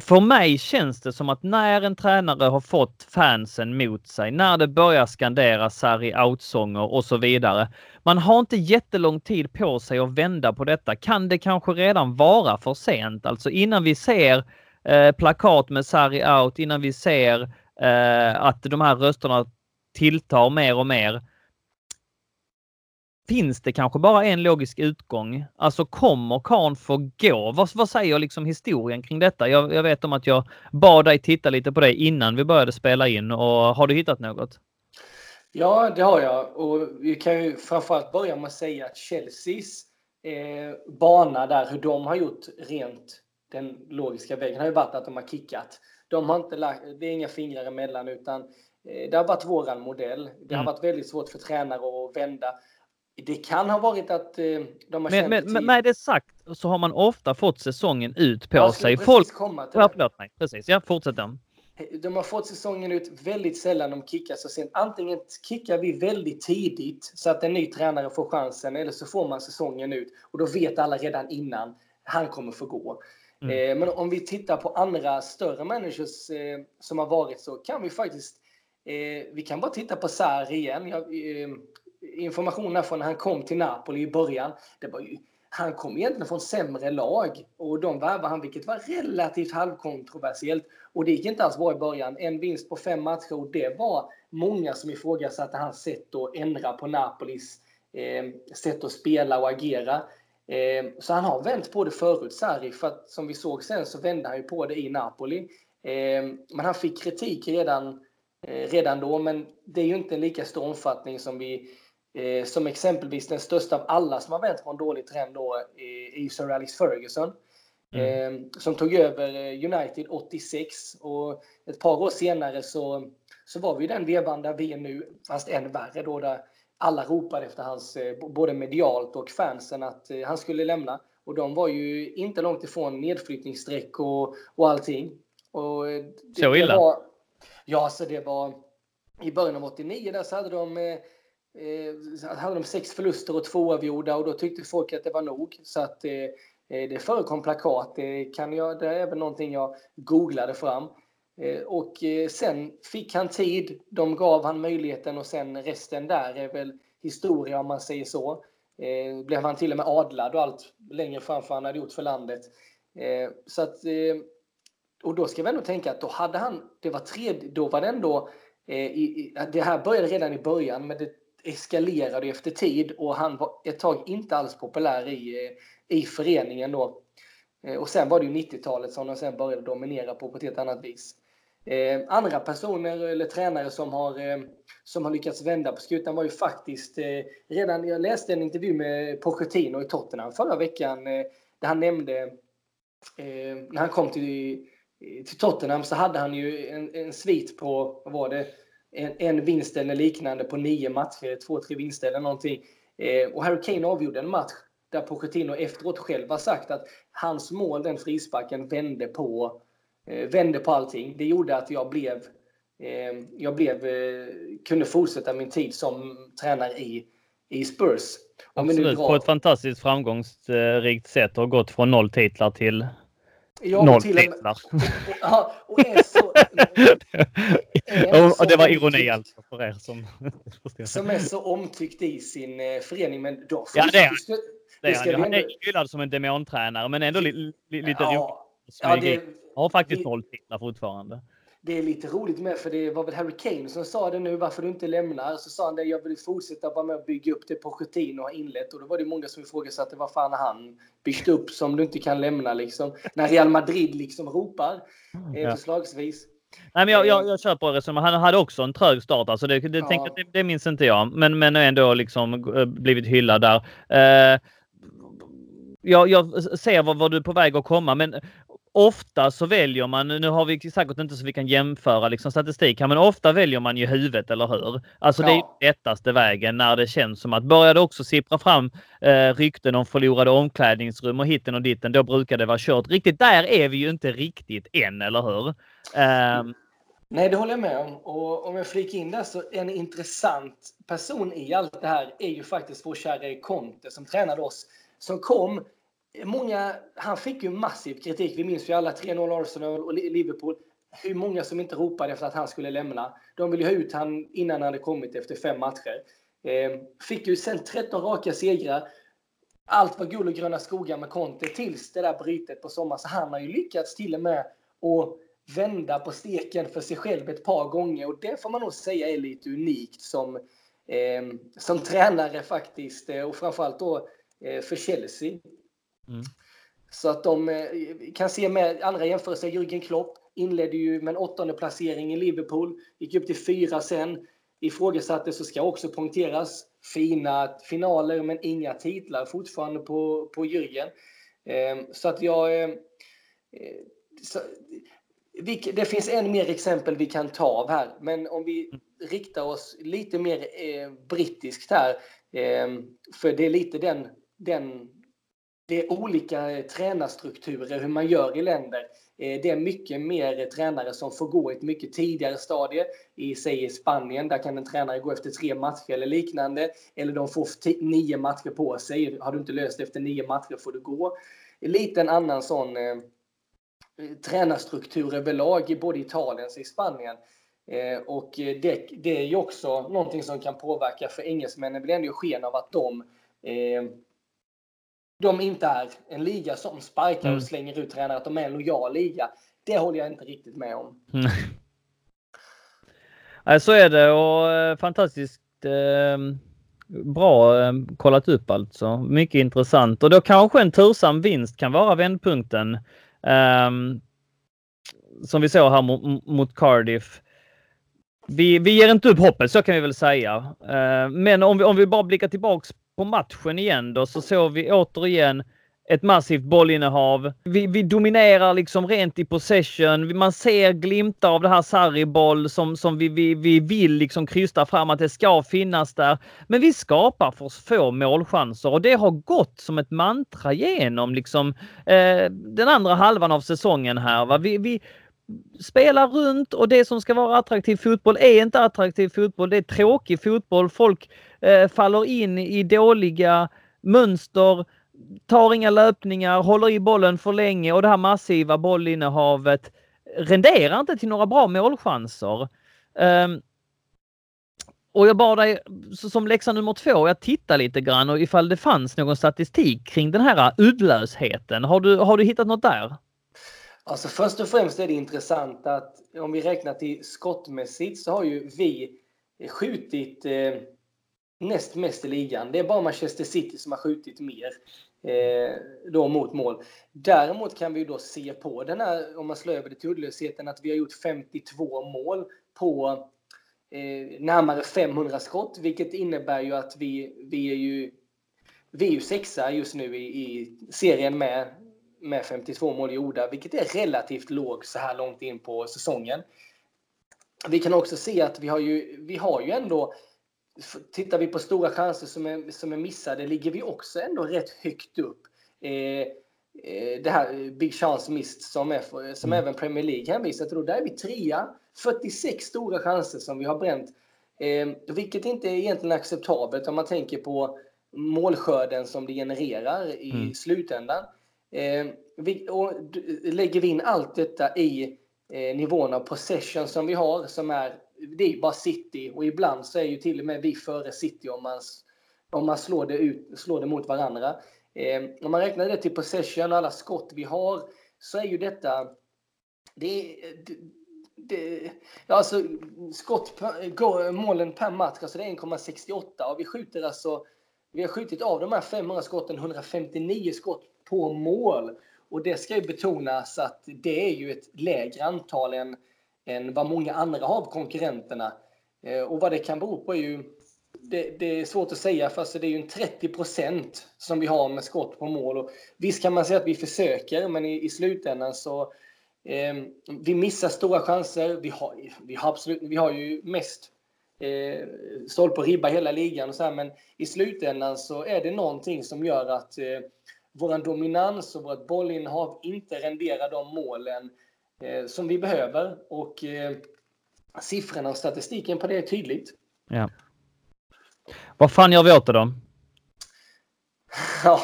för mig känns det som att när en tränare har fått fansen mot sig, när det börjar skandera Sarri out-sånger och så vidare. Man har inte jättelång tid på sig att vända på detta. Kan det kanske redan vara för sent? Alltså innan vi ser eh, plakat med Sarri out, innan vi ser eh, att de här rösterna tilltar mer och mer finns det kanske bara en logisk utgång. Alltså kommer Karn få gå? Vad, vad säger liksom historien kring detta? Jag, jag, vet om att jag bad dig titta lite på det innan vi började spela in och har du hittat något? Ja, det har jag och vi kan ju framförallt börja med att säga att Chelseas eh, bana där, hur de har gjort rent den logiska vägen har ju varit att de har kickat. De har inte lagt, det är inga fingrar emellan utan eh, det har varit våran modell. Det har mm. varit väldigt svårt för tränare att vända. Det kan ha varit att eh, de har men, känt... Men, med det sagt så har man ofta fått säsongen ut på sig. Folk... Komma till ja, förlåt mig. Precis, ja, fortsätt den. De har fått säsongen ut väldigt sällan de kickar så sent. Antingen kickar vi väldigt tidigt så att en ny tränare får chansen eller så får man säsongen ut och då vet alla redan innan han kommer få gå. Mm. Eh, men om vi tittar på andra större managers eh, som har varit så kan vi faktiskt eh, vi kan bara titta på Sarri igen. Jag, eh, informationen från när han kom till Napoli i början, det var ju, han kom egentligen från sämre lag och de värvade han, vilket var relativt halvkontroversiellt. Och det gick inte alls bra i början. En vinst på fem matcher och det var många som ifrågasatte hans sätt att ändra på Napolis eh, sätt att spela och agera. Eh, så han har vänt på det förut, Sarri, för att som vi såg sen så vände han ju på det i Napoli. Eh, men han fick kritik redan, eh, redan då, men det är ju inte en lika stor omfattning som vi Eh, som exempelvis den största av alla som har vänt på en dålig trend då är, är Sir Alex Ferguson. Mm. Eh, som tog över eh, United 86 och ett par år senare så, så var vi i den vevan där vi är nu, fast än värre då där alla ropade efter hans, eh, både medialt och fansen, att eh, han skulle lämna. Och de var ju inte långt ifrån nedflyttningsstreck och, och allting. Och det, så illa? Det var, ja, så det var i början av 89 där så hade de eh, hade de sex förluster och två avgjorda och då tyckte folk att det var nog. Så att eh, eh, det förekom plakat. Det, kan jag, det är även någonting jag googlade fram. Eh, och eh, sen fick han tid. De gav han möjligheten och sen resten där är väl historia om man säger så. Eh, blev han till och med adlad och allt längre fram för han hade gjort för landet. Eh, så att, eh, och då ska vi ändå tänka att då hade han, det var tredje, då var det ändå eh, i, det här började redan i början, men det eskalerade efter tid och han var ett tag inte alls populär i, i föreningen då. Eh, och sen var det ju 90-talet som de sen började dominera på, på ett helt annat vis. Eh, andra personer eller tränare som har, eh, som har lyckats vända på skutan var ju faktiskt eh, redan, jag läste en intervju med Pochettino i Tottenham förra veckan eh, där han nämnde, eh, när han kom till, till Tottenham så hade han ju en, en svit på, vad var det, en, en vinst eller liknande på nio matcher, två, tre vinster eller någonting. Eh, och Harry Kane avgjorde en match där Pochettino efteråt själv har sagt att hans mål, den frisparken, vände på, eh, vände på allting. Det gjorde att jag blev, eh, jag blev, eh, kunde fortsätta min tid som tränare i, i Spurs. Om Absolut, drar... på ett fantastiskt framgångsrikt sätt och gått från noll titlar till Ja, Noll till titlar. Och, och, och, och är så, var ironi alltså för er som... som är så omtyckt i sin eh, förening. Men då ja, det är han. Det är han. Han är hyllad som en demontränare, men ändå li, li, lite ja. Ja, det, har faktiskt noll titlar fortfarande det är lite roligt med, för det var väl Harry Kane som sa det nu, varför du inte lämnar. Så sa han det, jag vill fortsätta vara med och bygga upp det Pochettino har inlett. Och då var det många som ifrågasatte vad fan han byggt upp som du inte kan lämna liksom. När Real Madrid liksom ropar eh, förslagsvis. Nej, men jag, jag, jag köper resonemanget. Han hade också en trög start. Alltså det, det, ja. det, det minns inte jag. Men, men ändå liksom eh, blivit hyllad där. Uh, jag, jag ser vad, vad, du är på väg att komma, men ofta så väljer man, nu har vi säkert inte så vi kan jämföra liksom statistik här, men ofta väljer man ju huvudet, eller hur? Alltså ja. det är lättaste vägen när det känns som att börjar det också sippra fram eh, rykten om förlorade omklädningsrum och hitten och ditten, då brukar det vara kört. Riktigt där är vi ju inte riktigt än, eller hur? Um, Nej, det håller jag med om. Och om jag flikar in där så en intressant person i allt det här är ju faktiskt vår kära Conte som tränade oss. Som kom Många, han fick ju massiv kritik. Vi minns ju alla 3-0 Arsenal och Liverpool. Hur många som inte ropade efter att han skulle lämna. De ville ha ut han innan han hade kommit efter fem matcher. Ehm, fick ju sen 13 raka segrar. Allt var guld och gröna skogar med Conte tills det där brytet på sommaren. Så han har ju lyckats till och med att vända på steken för sig själv ett par gånger. Och det får man nog säga är lite unikt som, eh, som tränare faktiskt. Eh, och framförallt då eh, för Chelsea. Mm. Så att de eh, kan se med andra jämförelser. Jürgen Klopp inledde ju med en åttonde placering i Liverpool, gick upp till fyra sen. Ifrågasatte så ska också poängteras. Fina finaler men inga titlar fortfarande på, på Jürgen. Ehm, så att jag... Eh, eh, så, det finns än mer exempel vi kan ta av här, men om vi riktar oss lite mer brittiskt här, ehm, för det är lite den, den det är olika eh, tränarstrukturer, hur man gör i länder. Eh, det är mycket mer eh, tränare som får gå i ett mycket tidigare stadie. I, säg i Spanien, där kan en tränare gå efter tre matcher eller liknande. Eller de får nio matcher på sig. Har du inte löst efter nio matcher får du gå. Lite en annan sån eh, tränarstruktur överlag i både Italien och i Spanien. Eh, och det, det, är ju också någonting som kan påverka, för engelsmännen vill ändå sken av att de eh, de inte är en liga som sparkar mm. och slänger ut tränare, att de är en lojal liga. Det håller jag inte riktigt med om. Nej, så är det och eh, fantastiskt eh, bra eh, kollat upp alltså. Mycket intressant och då kanske en tursam vinst kan vara vändpunkten. Eh, som vi såg här mot, mot Cardiff. Vi, vi ger inte upp hoppet, så kan vi väl säga. Eh, men om vi, om vi bara blickar tillbaks på matchen igen då så såg vi återigen ett massivt bollinnehav. Vi, vi dominerar liksom rent i possession. Man ser glimtar av det här Sarri-boll som, som vi, vi, vi vill liksom krysta fram att det ska finnas där. Men vi skapar för få målchanser och det har gått som ett mantra genom liksom eh, den andra halvan av säsongen här. Va? Vi, vi, spelar runt och det som ska vara attraktiv fotboll är inte attraktiv fotboll. Det är tråkig fotboll. Folk eh, faller in i dåliga mönster, tar inga löpningar, håller i bollen för länge och det här massiva bollinnehavet renderar inte till några bra målchanser. Um, och jag bad dig som läxa nummer två, jag tittar lite grann och ifall det fanns någon statistik kring den här uddlösheten. Har du, har du hittat något där? Alltså först och främst är det intressant att om vi räknar till skottmässigt så har ju vi skjutit eh, näst mest i ligan. Det är bara Manchester City som har skjutit mer eh, då mot mål. Däremot kan vi då se på den här, om man slår över det till uddlösheten, att vi har gjort 52 mål på eh, närmare 500 skott, vilket innebär ju att vi, vi är ju vi är ju sexa just nu i, i serien med, med 52 mål gjorda, vilket är relativt lågt så här långt in på säsongen. Vi kan också se att vi har ju, vi har ju ändå Tittar vi på stora chanser som är, som är missade ligger vi också ändå rätt högt upp. Eh, eh, det här Big Chance Missed som, är, som mm. även Premier League hänvisar till. Där är vi trea. 46 stora chanser som vi har bränt. Eh, vilket inte är egentligen acceptabelt om man tänker på målskörden som det genererar i mm. slutändan. Eh, vi, och lägger vi in allt detta i eh, nivån av possession som vi har som är, det är bara City och ibland så är ju till och med vi före City om man, om man slår, det ut, slår det mot varandra. Eh, om man räknar det till possession och alla skott vi har så är ju detta det, det, det, alltså skott per, målen per match, alltså det är 1,68 och vi skjuter alltså vi har skjutit av de här 500 skotten 159 skott på mål. Och det ska ju betonas att det är ju ett lägre antal än, än vad många andra har av konkurrenterna. Eh, och vad det kan bero på är ju det, det, är svårt att säga, för alltså det är ju en 30 procent som vi har med skott på mål. Och visst kan man säga att vi försöker, men i, i slutändan så eh, vi missar stora chanser. Vi har, vi har, absolut, vi har ju mest eh, stolp och ribba hela ligan, och så här, men i slutändan så är det någonting som gör att eh, vår dominans och vårt bollinnehav inte renderar de målen eh, som vi behöver. Och eh, siffrorna och statistiken på det är tydligt. Ja. Vad fan gör vi åt det då? Ja,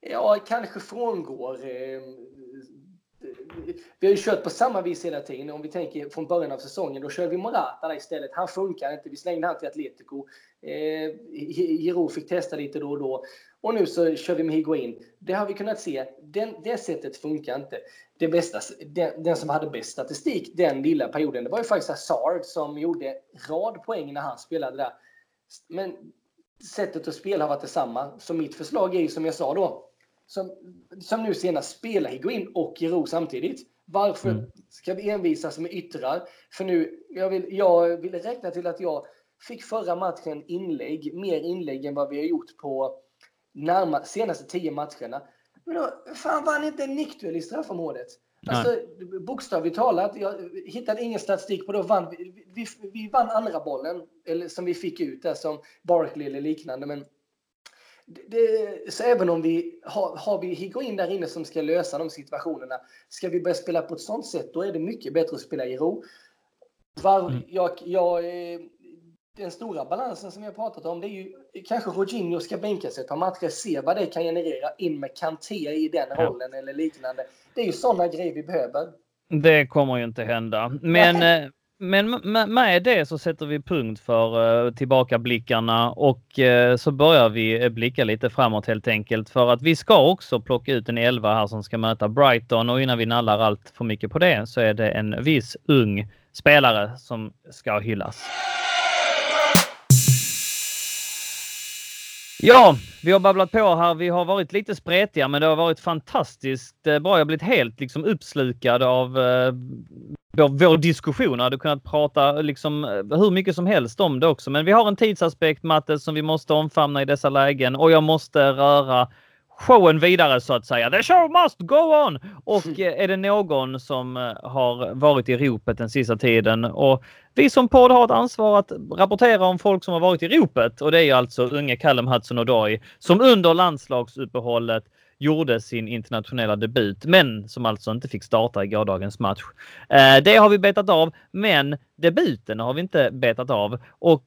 jag kanske frångår eh, vi har ju kört på samma vis hela tiden. Om vi tänker från början av säsongen, då körde vi Morata istället. Han funkar inte. Vi slängde han till Atletico. Eh, Giro fick testa lite då och då. Och nu så kör vi med Higuain. Det har vi kunnat se. Den, det sättet funkar inte. Det bästa, den, den, som hade bäst statistik den lilla perioden, det var ju faktiskt Hazard som gjorde rad poäng när han spelade där. Men sättet att spela har varit detsamma. Så mitt förslag är ju som jag sa då, som, som nu senast spelar Higuin och Giro samtidigt. Varför mm. ska vi envisas med yttrar? För nu, jag vill, jag vill räkna till att jag fick förra matchen inlägg, mer inlägg än vad vi har gjort på närma, senaste tio matcherna. Men då, fan vann inte en nickduell i straffområdet? Alltså, bokstavligt talat, jag hittade ingen statistik på det. Vann, vi, vi, vi vann andra bollen, eller som vi fick ut där som Barkley eller liknande. Men det, så även om vi har, har vi Higuain där inne som ska lösa de situationerna, ska vi börja spela på ett sånt sätt, då är det mycket bättre att spela i ro. Var, mm. jag, jag, den stora balansen som jag pratat om, det är ju kanske Jorginho ska bänka sig ett par matcher, se vad det kan generera in med Kanté i den ja. rollen eller liknande. Det är ju sådana grejer vi behöver. Det kommer ju inte hända. Men, Nej. Men med det så sätter vi punkt för eh, tillbakablickarna och eh, så börjar vi eh, blicka lite framåt helt enkelt för att vi ska också plocka ut en elva här som ska möta Brighton och innan vi nallar allt för mycket på det så är det en viss ung spelare som ska hyllas. Ja, vi har babblat på här. Vi har varit lite spretiga, men det har varit fantastiskt eh, bra. Jag har blivit helt liksom uppslukad av eh, vår, vår diskussion. Jag hade kunnat prata liksom eh, hur mycket som helst om det också. Men vi har en tidsaspekt, Matte, som vi måste omfamna i dessa lägen och jag måste röra showen vidare så att säga. The show must go on! Och eh, är det någon som eh, har varit i ropet den sista tiden och vi som podd har ett ansvar att rapportera om folk som har varit i ropet och det är alltså unge Callum Hudson-Odoi som under landslagsuppehållet gjorde sin internationella debut, men som alltså inte fick starta i gårdagens match. Eh, det har vi betat av, men debuten har vi inte betat av och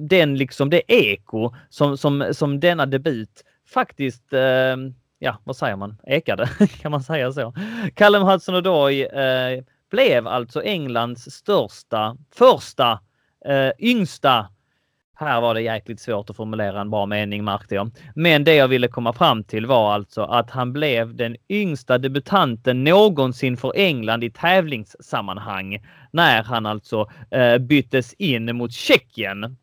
den liksom det eko som, som, som denna debut faktiskt eh, ja, vad säger man? Ekade, kan man säga så? Callum Hudson-Odoi eh, blev alltså Englands största, första, eh, yngsta här var det jäkligt svårt att formulera en bra mening märkte jag. Men det jag ville komma fram till var alltså att han blev den yngsta debutanten någonsin för England i tävlingssammanhang när han alltså eh, byttes in mot Tjeckien.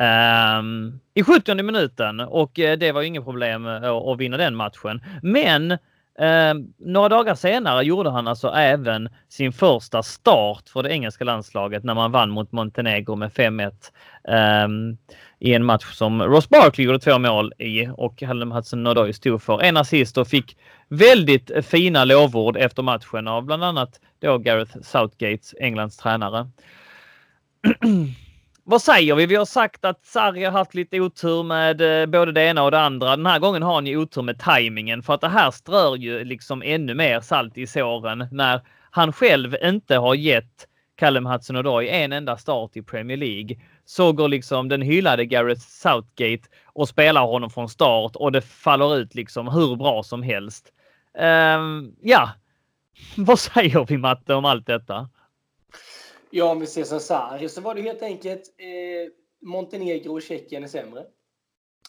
Um, I 70 minuten och eh, det var inget problem eh, att, att vinna den matchen. Men um, några dagar senare gjorde han alltså även sin första start för det engelska landslaget när man vann mot Montenegro med 5-1 um, ehm, i en match som Ross Barkley gjorde två mål i och Hallam Hudson Odoi stod för en assist och fick väldigt fina lovord efter matchen av bland annat då Gareth Southgates, Englands tränare. vad säger vi? Vi har sagt att Sarri har haft lite otur med eh, både det ena och det andra. Den här gången har han ju otur med tajmingen för att det här strör ju liksom ännu mer salt i såren när han själv inte har gett Callum Hudson-Odoi en enda start i Premier League. Så går liksom den hyllade Gareth Southgate och spelar honom från start och det faller ut liksom hur bra som helst. Um, ja, vad säger vi Matte om allt detta? Ja, om vi ser som Sarri så var det helt enkelt eh, Montenegro och Tjeckien är sämre.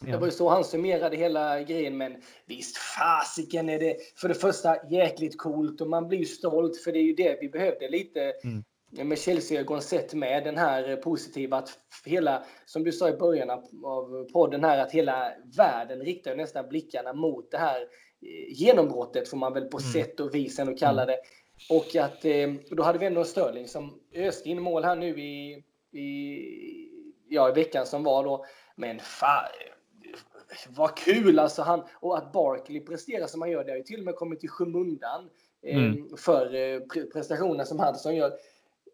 Ja. Det var ju så han summerade hela grejen. Men visst fasiken är det för det första jäkligt coolt och man blir ju stolt för det är ju det vi behövde lite mm. med Chelsea-ögon sett med den här positiva att hela, som du sa i början av podden här, att hela världen riktar nästan blickarna mot det här eh, genombrottet får man väl på mm. sätt och vis ändå kalla mm. det. Och att eh, då hade vi ändå Sterling som öste in mål här nu i, i, ja, i veckan som var då. Men fan, vad kul alltså. Han, och att Barkley presterar som han gör, det har ju till och med kommit i skymundan eh, mm. för eh, prestationen som Hudson gör.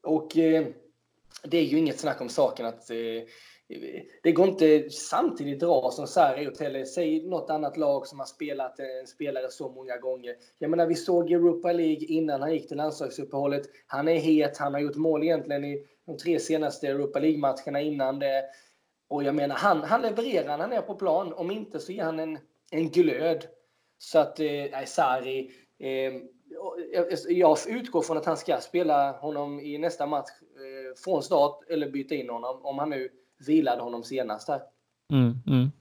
Och eh, det är ju inget snack om saken att eh, det går inte samtidigt dra som Sarri gjort heller. Säg något annat lag som har spelat eh, en spelare så många gånger. Jag menar, vi såg Europa League innan han gick till landslagsuppehållet. Han är het, han har gjort mål egentligen i de tre senaste Europa League-matcherna innan det. Och jag menar, han, han levererar när han är på plan. Om inte så ger han en, en glöd. Så att, eh, Sarri, eh, jag utgår från att han ska spela honom i nästa match eh, från start eller byta in honom om han nu vilade honom senast här. Mm, mm.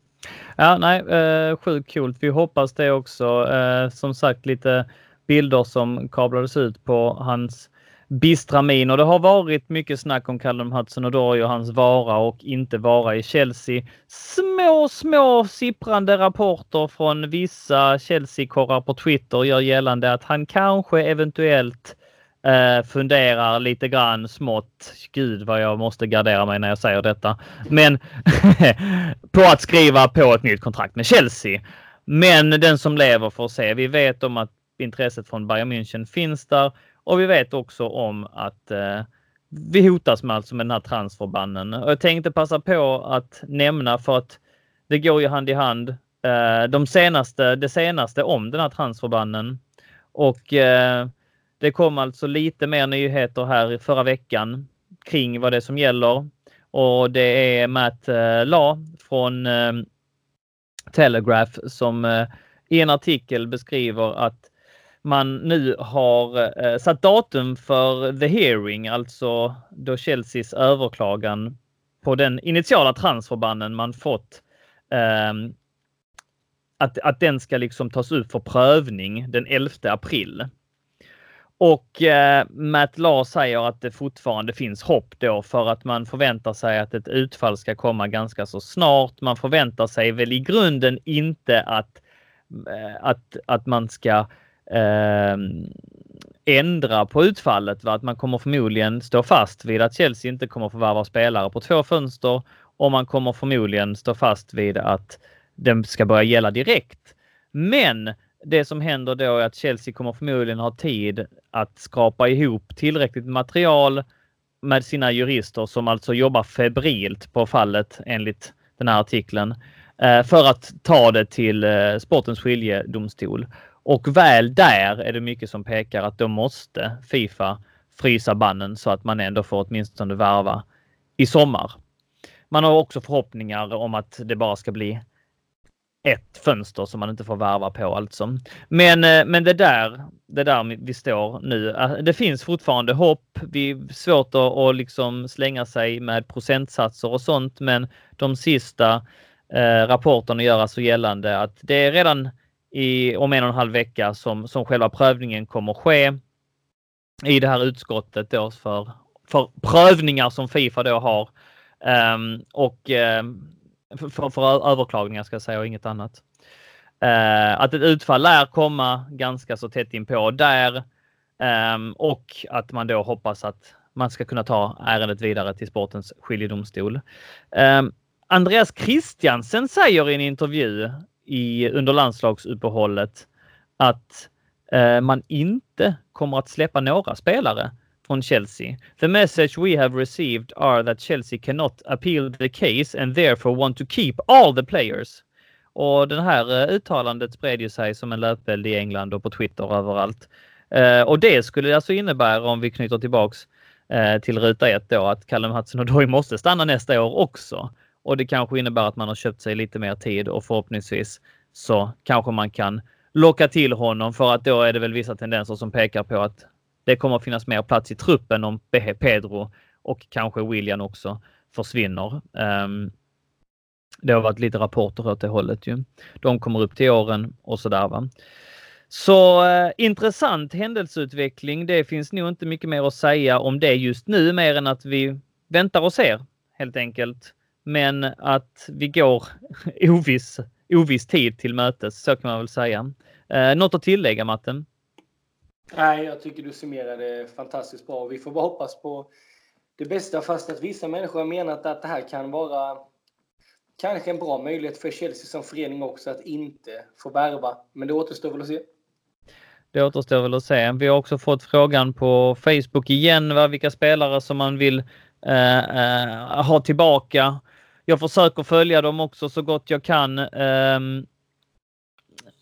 Ja, nej, eh, sjukt coolt. Vi hoppas det också. Eh, som sagt, lite bilder som kablades ut på hans bistra min och det har varit mycket snack om Callum Hudson-Odoi och hans vara och inte vara i Chelsea. Små, små sipprande rapporter från vissa Chelsea-korrar på Twitter gör gällande att han kanske eventuellt eh, funderar lite grann smått. Gud vad jag måste gardera mig när jag säger detta. Men på att skriva på ett nytt kontrakt med Chelsea. Men den som lever får se. Vi vet om att intresset från Bayern München finns där och vi vet också om att eh, vi hotas med alltså med den här transferbannen. Och jag tänkte passa på att nämna för att det går ju hand i hand. Eh, de senaste, det senaste om den här transferbannen. Och eh, det kom alltså lite mer nyheter här förra veckan kring vad det är som gäller. Och det är Matt eh, La från eh, Telegraph som eh, i en artikel beskriver att man nu har satt datum för the hearing, alltså då Chelseas överklagan på den initiala transferbannen man fått. Ehm, att, att den ska liksom tas upp för prövning den 11 april. Och eh, Matt Law säger att det fortfarande finns hopp då för att man förväntar sig att ett utfall ska komma ganska så snart. Man förväntar sig väl i grunden inte att, eh, att, att man ska eh, ändra på utfallet. Va? Att man kommer förmodligen stå fast vid att Chelsea inte kommer förvärva spelare på två fönster och man kommer förmodligen stå fast vid att den ska börja gälla direkt. Men det som händer då är att Chelsea kommer förmodligen ha tid att skrapa ihop tillräckligt material med sina jurister som alltså jobbar febrilt på fallet enligt den här artikeln eh, för att ta det till eh, sportens skiljedomstol. Och väl där är det mycket som pekar att då måste Fifa frysa bannen så att man ändå får åtminstone värva i sommar. Man har också förhoppningar om att det bara ska bli ett fönster som man inte får värva på alltså. Men, eh, men det där, det där vi står nu. Eh, det finns fortfarande hopp. Vi är svårt att, att liksom slänga sig med procentsatser och sånt, men de sista eh, rapporterna gör alltså gällande att det är redan i, om en och en halv vecka som, som själva prövningen kommer ske i det här utskottet då för, för prövningar som Fifa då har. Um, och um, för, för överklagningar ska jag säga och inget annat. Eh, att ett utfall lär komma ganska så tätt inpå där eh, och att man då hoppas att man ska kunna ta ärendet vidare till sportens skiljedomstol. Eh, Andreas Christiansen säger i en intervju i, under landslagsuppehållet att eh, man inte kommer att släppa några spelare från Chelsea. The message we have received are that Chelsea cannot appeal the case and therefore want to keep all the players. Och det här eh, uttalandet spred ju sig som en löpeld i England och på Twitter överallt. Uh, och det skulle alltså innebära om vi knyter tillbaks uh, till ruta ett då att Callum Hudson-Odoi måste stanna nästa år också. Och det kanske innebär att man har köpt sig lite mer tid och förhoppningsvis så kanske man kan locka till honom för att då är det väl vissa tendenser som pekar på att det kommer att finnas mer plats i truppen om Pedro och kanske William också försvinner. Ehm, det har varit lite rapporter åt det hållet ju. De kommer upp till åren och sådär va. Så eh, intressant händelseutveckling. Det finns nog inte mycket mer att säga om det just nu mer än att vi väntar och ser helt enkelt. Men att vi går oviss, oviss tid till mötes, så kan man väl säga. Eh, något att tillägga Matten? Nej, jag tycker du summerade fantastiskt bra. Vi får bara hoppas på det bästa fast att vissa människor har menat att det här kan vara kanske en bra möjlighet för Chelsea som förening också att inte få värva. Men det återstår väl att se. Det återstår väl att se. Vi har också fått frågan på Facebook igen, va, vilka spelare som man vill eh, eh, ha tillbaka. Jag försöker följa dem också så gott jag kan. Eh,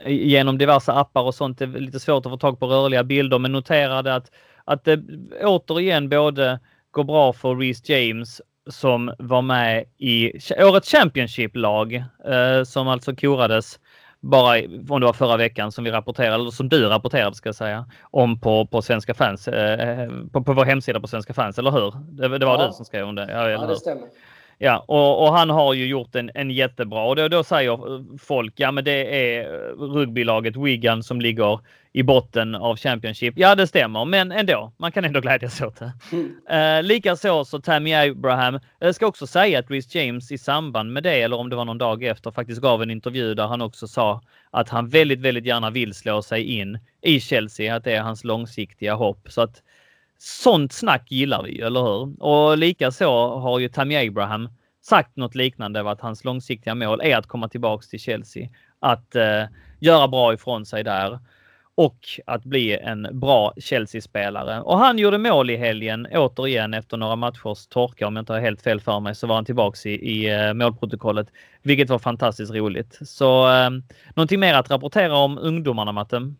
genom diverse appar och sånt. Det är lite svårt att få tag på rörliga bilder, men noterade att, att det återigen både går bra för Reece James som var med i årets Championship-lag eh, som alltså korades bara om det var förra veckan som vi rapporterade, eller som du rapporterade ska jag säga, om på, på Svenska fans, eh, på, på vår hemsida på Svenska fans, eller hur? Det, det var ja. du som skrev om det? Ja, ja det stämmer. Ja, och, och, han har ju gjort en, en jättebra och då, då säger folk, ja men det är rugbylaget Wigan som ligger i botten av Championship. Ja, det stämmer, men ändå, man kan ändå glädjas åt det. Mm. Uh, Likaså så Tammy Abraham. Jag ska också säga att Rhys James i samband med det, eller om det var någon dag efter, faktiskt gav en intervju där han också sa att han väldigt, väldigt gärna vill slå sig in i Chelsea, att det är hans långsiktiga hopp. Så att sånt snack gillar vi ju, eller hur? Och likaså har ju Tammy Abraham sagt något liknande, att hans långsiktiga mål är att komma tillbaks till Chelsea. Att eh, göra bra ifrån sig där och att bli en bra Chelsea-spelare. Och han gjorde mål i helgen återigen efter några matchers torka. Om jag inte har helt fel för mig så var han tillbaks i, i eh, målprotokollet, vilket var fantastiskt roligt. Så eh, någonting mer att rapportera om ungdomarna, Matte?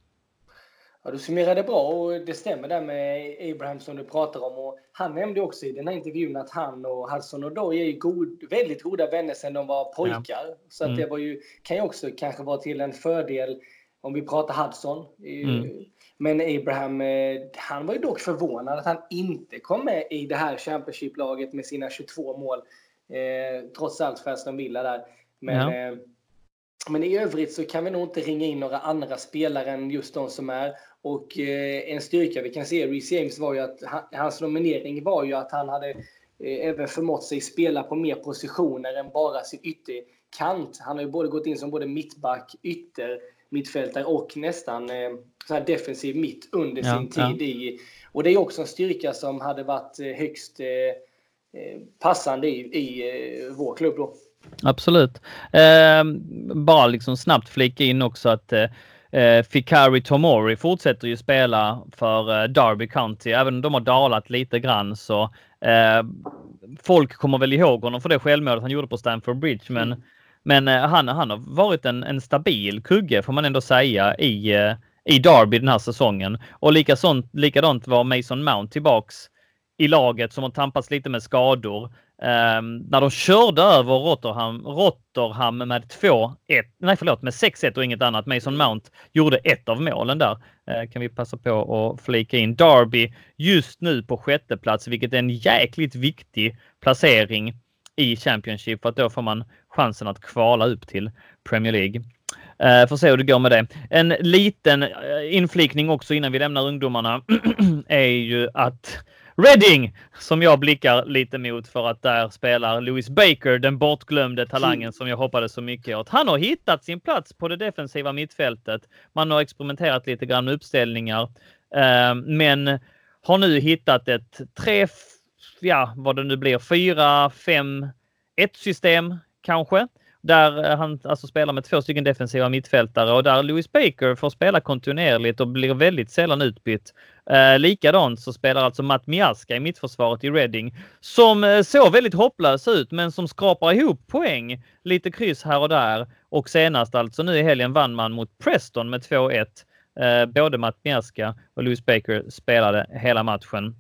Ja, du summerade bra och det stämmer där med Abraham som du pratar om. Och han nämnde också i den här intervjun att han och Hudson och Doy är god, väldigt goda vänner sedan de var pojkar. Ja. Så att mm. det var ju, kan ju också kanske vara till en fördel om vi pratar Hudson. Mm. Men Abraham, eh, han var ju dock förvånad att han inte kom med i det här Championship-laget med sina 22 mål. Eh, trots allt för Aston Villa där. Men, ja. eh, men i övrigt så kan vi nog inte ringa in några andra spelare än just de som är. Och eh, en styrka vi kan se i Reece James var ju att hans nominering var ju att han hade eh, även förmått sig spela på mer positioner än bara sin ytterkant. Han har ju både gått in som både mittback, ytter, mittfältare och nästan eh, så här defensiv mitt under ja, sin tid ja. i. Och det är också en styrka som hade varit högst passande i, i vår klubb då. Absolut. Eh, bara liksom snabbt flika in också att eh, Fikari Tomori fortsätter ju spela för eh, Derby County. Även om de har dalat lite grann så eh, folk kommer väl ihåg honom för det självmålet han gjorde på Stamford Bridge. Men mm. Men eh, han, han har varit en, en stabil kugge får man ändå säga i, eh, i Derby den här säsongen. Och likasånt, likadant var Mason Mount tillbaks i laget som har tampats lite med skador. Um, när de körde över Rotterham, Rotterham med 2-1, nej förlåt med 6-1 och inget annat. Mason Mount gjorde ett av målen där. Uh, kan vi passa på att flika in. Derby just nu på sjätte plats, vilket är en jäkligt viktig placering i Championship för att då får man chansen att kvala upp till Premier League. Uh, får se hur det går med det. En liten eh, inflikning också innan vi lämnar ungdomarna är ju att Reading, som jag blickar lite mot för att där spelar Louis Baker, den bortglömde talangen som jag hoppades så mycket åt. Han har hittat sin plats på det defensiva mittfältet. Man har experimenterat lite grann med uppställningar, uh, men har nu hittat ett 3, ja, vad det nu blir, 4, 5, 1 system kanske. Där eh, han alltså spelar med två stycken defensiva mittfältare och där Louis Baker får spela kontinuerligt och blir väldigt sällan utbytt. Eh, likadant så spelar alltså Matt Miaska i mittförsvaret i Reading som eh, såg väldigt hopplös ut men som skrapar ihop poäng. Lite kryss här och där och senast alltså nu i helgen vann man mot Preston med 2-1. Eh, både Matt Miaska och Louis Baker spelade hela matchen.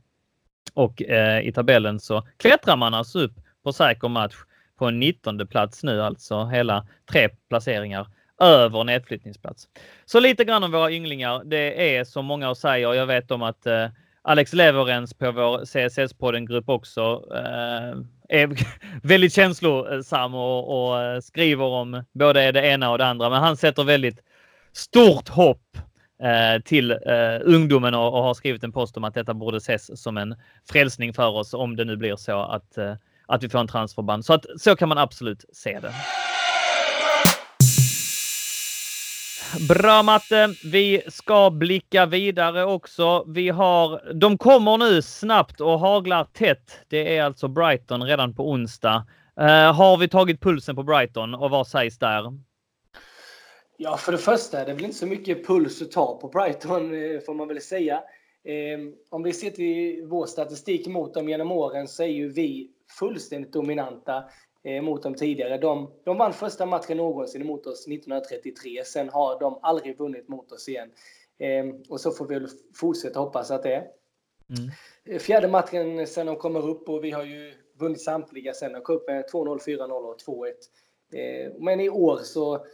Och eh, i tabellen så klättrar man alltså upp på säker match på en 19 plats nu, alltså hela tre placeringar över nedflyttningsplats. Så lite grann om våra ynglingar. Det är som många säger. Jag vet om att eh, Alex Leverens på vår CSS-podden-grupp också eh, är väldigt känslosam och, och, eh, skriver om både det ena och det andra. Men han sätter väldigt stort hopp eh, till eh, ungdomen och, och, har skrivit en post om att detta borde ses som en frälsning för oss om det nu blir så att, eh, att vi får en transferband. Så att så kan man absolut se det. Bra Matte! Vi ska blicka vidare också. Vi har, de kommer nu snabbt och haglar tätt. Det är alltså Brighton redan på onsdag. Uh, har vi tagit pulsen på Brighton och vad sägs där? Ja, för det första är det väl inte så mycket puls att ta på Brighton, eh, får man väl säga. Um, om vi ser till vår statistik mot dem genom åren så är ju vi fullständigt dominanta eh, mot dem tidigare. De, de vann första matchen någonsin mot oss 1933. Sen har de aldrig vunnit mot oss igen. Eh, och så får vi väl fortsätta hoppas att det är. Mm. Eh, fjärde matchen sen de kommer upp och vi har ju vunnit samtliga sen. De kom upp med 2-0, 4-0 och 2-1. Eh, men i år så,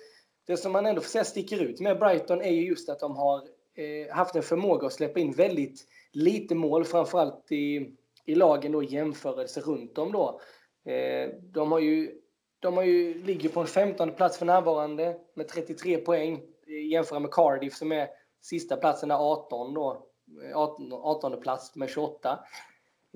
det som man ändå får säga sticker ut med Brighton är ju just att de har eh, haft en förmåga att släppa in väldigt lite mål, framförallt i, i lagen då i jämförelse runt om då. Eh, de, har ju, de har ju, ligger på en 15 plats för närvarande med 33 poäng jämfört med Cardiff som är sista platsen är 18 då. Eh, 18, 18 plats med 28.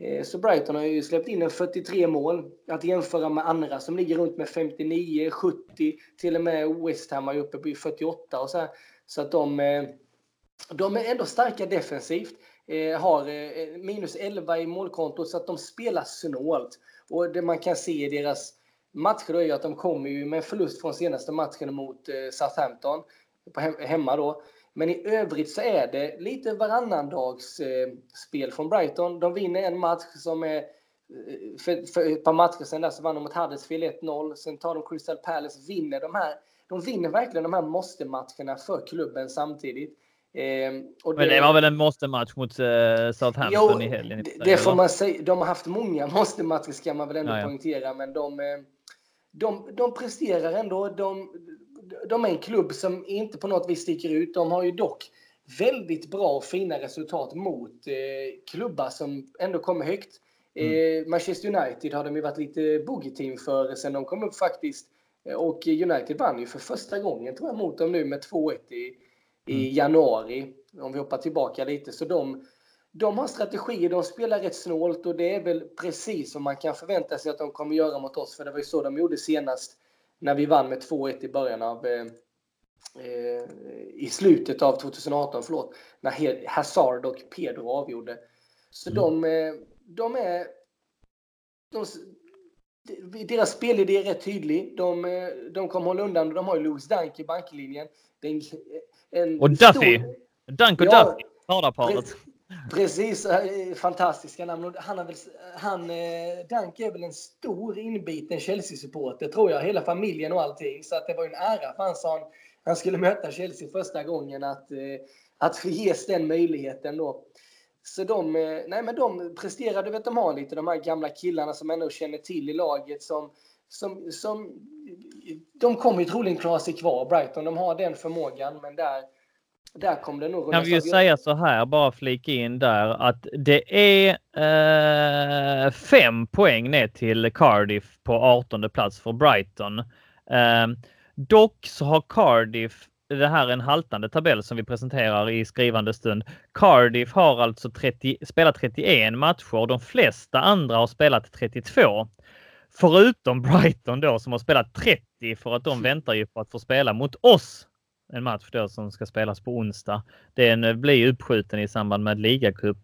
Eh, så Brighton har ju släppt in en 43 mål. Att jämföra med andra som ligger runt med 59, 70, till och med West Ham är uppe på 48 och så här. Så att de, eh, de är ändå starka defensivt. Eh, har eh, eh, minus 11 i målkontot så att de spelar snålt. Och det man kan se i deras matcher är att de kommer ju med förlust från senaste matchen mot eh, Southampton på hemma då. Men i övrigt så är det lite varannandags eh, spel från Brighton. De vinner en match som är för, för ett par matcher sedan där så vann de mot Huddersfield 1-0. Sen tar de Crystal Palace, vinner de här. De vinner verkligen de här måste-matcherna för klubben samtidigt. Eh, det, men det var väl en måste-match mot uh, Southampton jo, i helgen? Det, det får man säga. De har haft många måste-matcher ska man väl ändå ja, ja. poängtera, men de, eh, de, de presterar ändå. De, de är en klubb som inte på något vis sticker ut. De har ju dock väldigt bra och fina resultat mot eh, klubbar som ändå kommer högt. Mm. Eh, Manchester United har de ju varit lite boogie-team för sen de kom upp faktiskt. Och United vann ju för första gången tror jag mot dem nu med 2-1 i, i mm. januari, om vi hoppar tillbaka lite. Så de, de har strategier, de spelar rätt snålt och det är väl precis som man kan förvänta sig att de kommer göra mot oss. För det var ju så de gjorde senast när vi vann med 2-1 i början av eh, eh, i slutet av 2018, förlåt, när Hazard och Pedro avgjorde. Så mm. de, eh, de är... De, deras spelidé är rätt tydlig. De, eh, de kommer hålla undan. De har ju Louis Dunk i banklinjen. Det är en, en och Duffy! Stor... Dunk och ja, Duffy, radarparet. Precis, eh, fantastiska namn. Han, har väl, han, eh, Dunk är väl en stor inbiten Chelsea-supporter, tror jag. Hela familjen och allting. Så att det var en ära för han sa han, han skulle möta Chelsea första gången att, eh, att ges den möjligheten då. Så de, nej men de presterade, vet de har lite de här gamla killarna som ändå känner till i laget som, som, som de kommer ju troligen klara sig kvar, Brighton. De har den förmågan, men där, där kommer det nog... Kan vi ju säga så här, bara flika in där, att det är eh, fem poäng ner till Cardiff på 18 plats för Brighton. Eh, dock så har Cardiff det här är en haltande tabell som vi presenterar i skrivande stund. Cardiff har alltså 30, spelat 31 matcher. De flesta andra har spelat 32. Förutom Brighton då som har spelat 30 för att de väntar ju på att få spela mot oss. En match då som ska spelas på onsdag. Den blir uppskjuten i samband med ligacup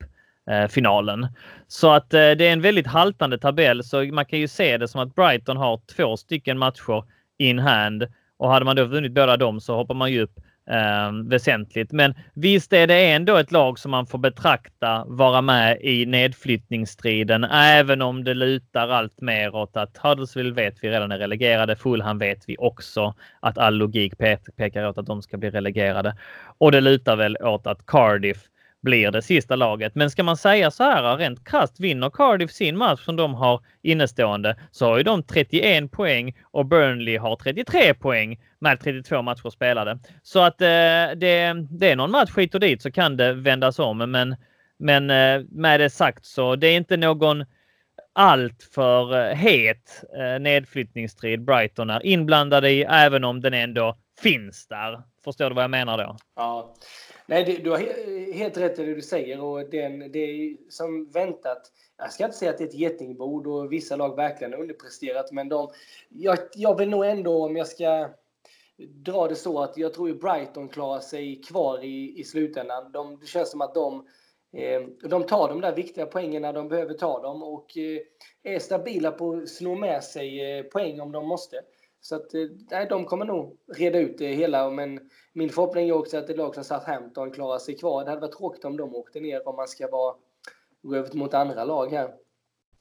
finalen. Så att det är en väldigt haltande tabell så man kan ju se det som att Brighton har två stycken matcher in hand och hade man då vunnit båda dem så hoppar man ju upp eh, väsentligt. Men visst är det ändå ett lag som man får betrakta vara med i nedflyttningsstriden, även om det lutar allt mer åt att Huddersfield vet vi redan är relegerade. Fulham vet vi också att all logik pekar åt att de ska bli relegerade. Och det lutar väl åt att Cardiff blir det sista laget. Men ska man säga så här rent krasst vinner Cardiff sin match som de har innestående så har ju de 31 poäng och Burnley har 33 poäng med 32 matcher spelade. Så att eh, det, det är någon match hit och dit så kan det vändas om. Men, men eh, med det sagt så det är inte någon alltför eh, het eh, nedflyttningsstrid Brighton är inblandade i, även om den ändå finns där. Förstår du vad jag menar då? Ja. Nej, det, du har helt rätt i det du säger och den, det är som väntat. Jag ska inte säga att det är ett getingbord och vissa lag verkligen har underpresterat, men de, jag, jag vill nog ändå, om jag ska dra det så, att jag tror ju Brighton klarar sig kvar i, i slutändan. De, det känns som att de Eh, de tar de där viktiga poängen när de behöver ta dem och eh, är stabila på att slå med sig eh, poäng om de måste. Så att, nej, de kommer nog reda ut det hela. Men min förhoppning är också att ett lag som Southampton klarar sig kvar. Det hade varit tråkigt om de åkte ner om man ska vara, över mot andra lag här.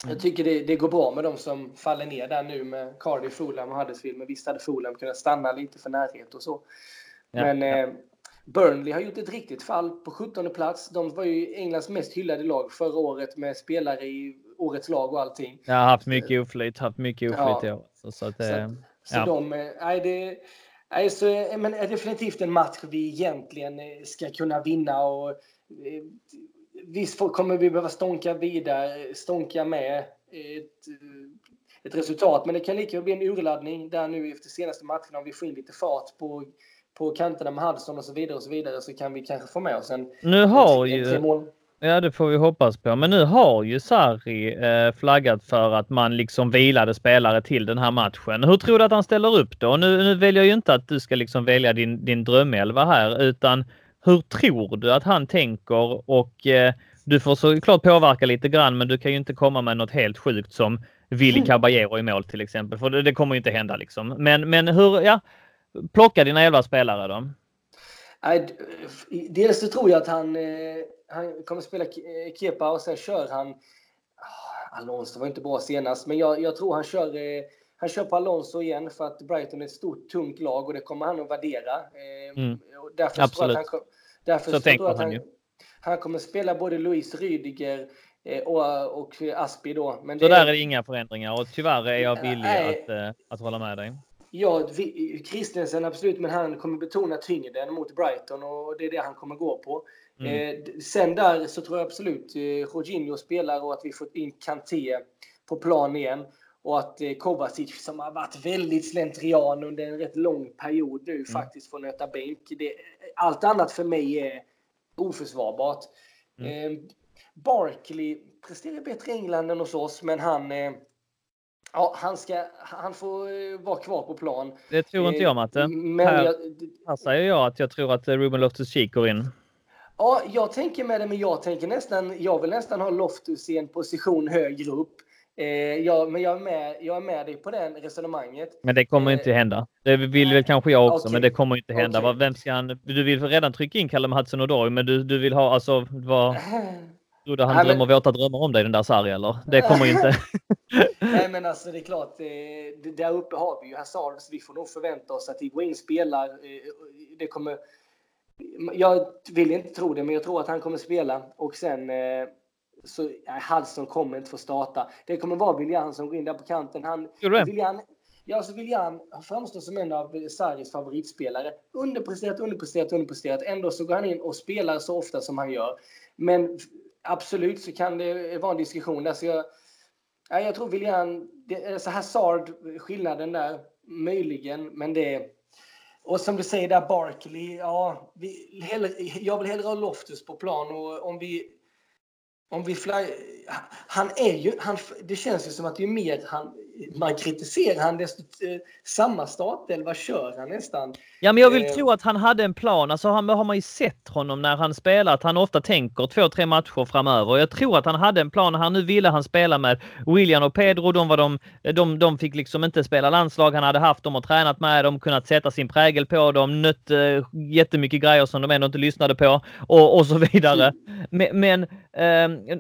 Jag mm. tycker det, det, går bra med de som faller ner där nu med Cardiff, Fulham och Huddersfield. Men visst hade Fulham kunnat stanna lite för närhet och så. Ja, men ja. Burnley har gjort ett riktigt fall på 17 plats. De var ju Englands mest hyllade lag förra året med spelare i årets lag och allting. Jag har haft mycket oflyt, haft mycket oflyt ja. i år. Så, så, att, så, att, så ja. de, eh, nej, det, nej, så, eh, men är definitivt en match vi egentligen eh, ska kunna vinna och visst kommer vi behöva stånka vidare, stånka med ett, ett resultat, men det kan lika bli en urladdning där nu efter senaste matchen om vi får in lite fart på på kanterna med Hudson och så vidare och så vidare så kan vi kanske få med oss en... Nu har en, ju... Ja, det får vi hoppas på. Men nu har ju Sarri eh, flaggat för att man liksom vilade spelare till den här matchen. Hur tror du att han ställer upp då? Nu, nu väljer jag ju inte att du ska liksom välja din, din drömelva här, utan hur tror du att han tänker? Och eh, du får såklart påverka lite grann, men du kan ju inte komma med något helt sjukt som Willy Caballero i mål till exempel, för det, det kommer ju inte hända liksom. Men, men hur, ja, plocka dina elva spelare då? Dels så tror jag att han, eh, han kommer spela eh, Kepa och sen kör han... Ah, Alonso var inte bra senast, men jag, jag tror han kör, eh, han kör på Alonso igen för att Brighton är ett stort, tungt lag och det kommer han att värdera. Mm. Därför Absolut. Så, han, därför så, tänker han, han ju. Han kommer spela både Luis Rydiger och, och Aspi då. Men så det, där är det inga förändringar och tyvärr är jag villig nej, att, att hålla med dig. Ja, Christensen absolut, men han kommer betona tyngden mot Brighton och det är det han kommer gå på. Mm. Eh, sen där så tror jag absolut eh, Jorginho spelar och att vi får in Kanté på plan igen. Och att eh, Kovacic som har varit väldigt slentrian under en rätt lång period nu mm. faktiskt får nöta bänk. Det, allt annat för mig är oförsvarbart. Mm. Eh, Barkley presterar bättre i England än hos oss, men han eh, Ja, han, ska, han får eh, vara kvar på plan. Det tror inte jag, Matte. Men här, jag, säger jag att jag tror att eh, Ruben Loftus-Cheek går in. Ja, jag tänker med det, men jag tänker nästan, jag vill nästan ha Loftus i en position högre upp. Eh, ja, men jag är, med, jag är med dig på det resonemanget. Men det kommer eh, inte hända. Det vill väl kanske jag också, okay. men det kommer inte hända. Okay. Vem ska han, du vill redan trycka in Callum Hudson-Odoi, men du, du vill ha alltså vad... Trodde han Nej, drömmer men... våta drömmar om dig den där Sarri eller? Det kommer inte. Nej men alltså det är klart, det, där uppe har vi ju Hazard så vi får nog förvänta oss att Higuain spelar. Eh, det kommer... Jag vill inte tro det, men jag tror att han kommer spela och sen eh, så Hudson kommer inte få starta. Det kommer vara William som går in där på kanten. Han, William, ja, alltså William framstår som en av Sarris favoritspelare. Underpresterat, underpresterat, underpresterat. Ändå så går han in och spelar så ofta som han gör. Men absolut så kan det vara en diskussion där. Så jag, jag tror William, så Hazard, skillnaden där, möjligen, men det och som du säger där, Barkley, ja, vi, hellre, jag vill hellre ha Loftus på plan och om vi om vi fly, han är ju, han, det känns ju som att ju mer han, man kritiserar han, desto eh, samma startelva kör han nästan. Ja, men jag vill eh. tro att han hade en plan. Alltså, han har man ju sett honom när han spelar, att han ofta tänker två, tre matcher framöver. Jag tror att han hade en plan. Han nu ville han spela med William och Pedro. De, var de, de, de fick liksom inte spela landslag. Han hade haft dem och tränat med dem, kunnat sätta sin prägel på dem, nött eh, jättemycket grejer som de ändå inte lyssnade på och, och så vidare. Men, men eh,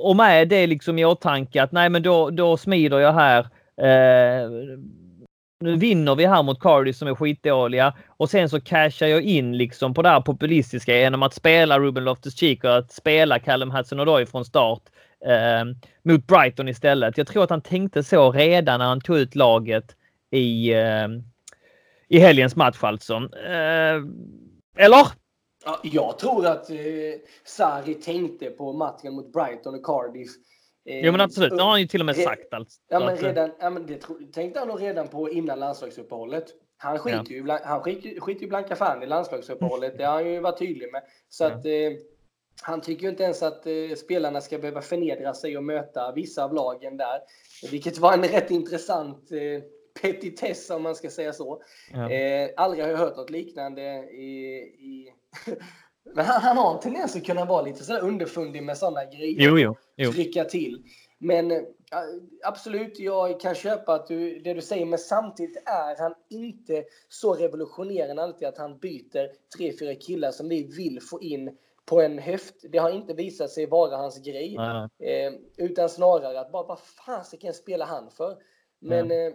och med det liksom i åtanke att nej, men då, då smider jag här Eh, nu vinner vi här mot Cardiff som är skitdåliga och sen så cashar jag in liksom på det här populistiska genom att spela Ruben Loftus-Cheek och att spela Callum Hudson-Odoi från start eh, mot Brighton istället. Jag tror att han tänkte så redan när han tog ut laget i, eh, i helgens match alltså. Eh, eller? Jag tror att eh, Sarri tänkte på matchen mot Brighton och Cardiff. Eh, jo men absolut, det har han ju till och med sagt. Alltså. Ja, men redan, ja, men det tänkte han nog redan på innan landslagsuppehållet. Han skiter ja. ju, han skiter, skiter ju blanka fan i landslagsuppehållet. Det har han ju varit tydlig med. Så att, eh, han tycker ju inte ens att eh, spelarna ska behöva förnedra sig och möta vissa av lagen där. Vilket var en rätt intressant eh, petitess om man ska säga så. Ja. Eh, aldrig har jag hört något liknande i... i Men han, han, har en tendens att kunna vara lite sådär underfundig med sådana grejer. Jo, jo, jo. Trycka till. Men eh, absolut, jag kan köpa att du, det du säger, men samtidigt är han inte så revolutionerande alltid att han byter tre, fyra killar som vi vill få in på en höft. Det har inte visat sig vara hans grej. Eh, utan snarare att bara, vad fasiken spelar han för? Men mm.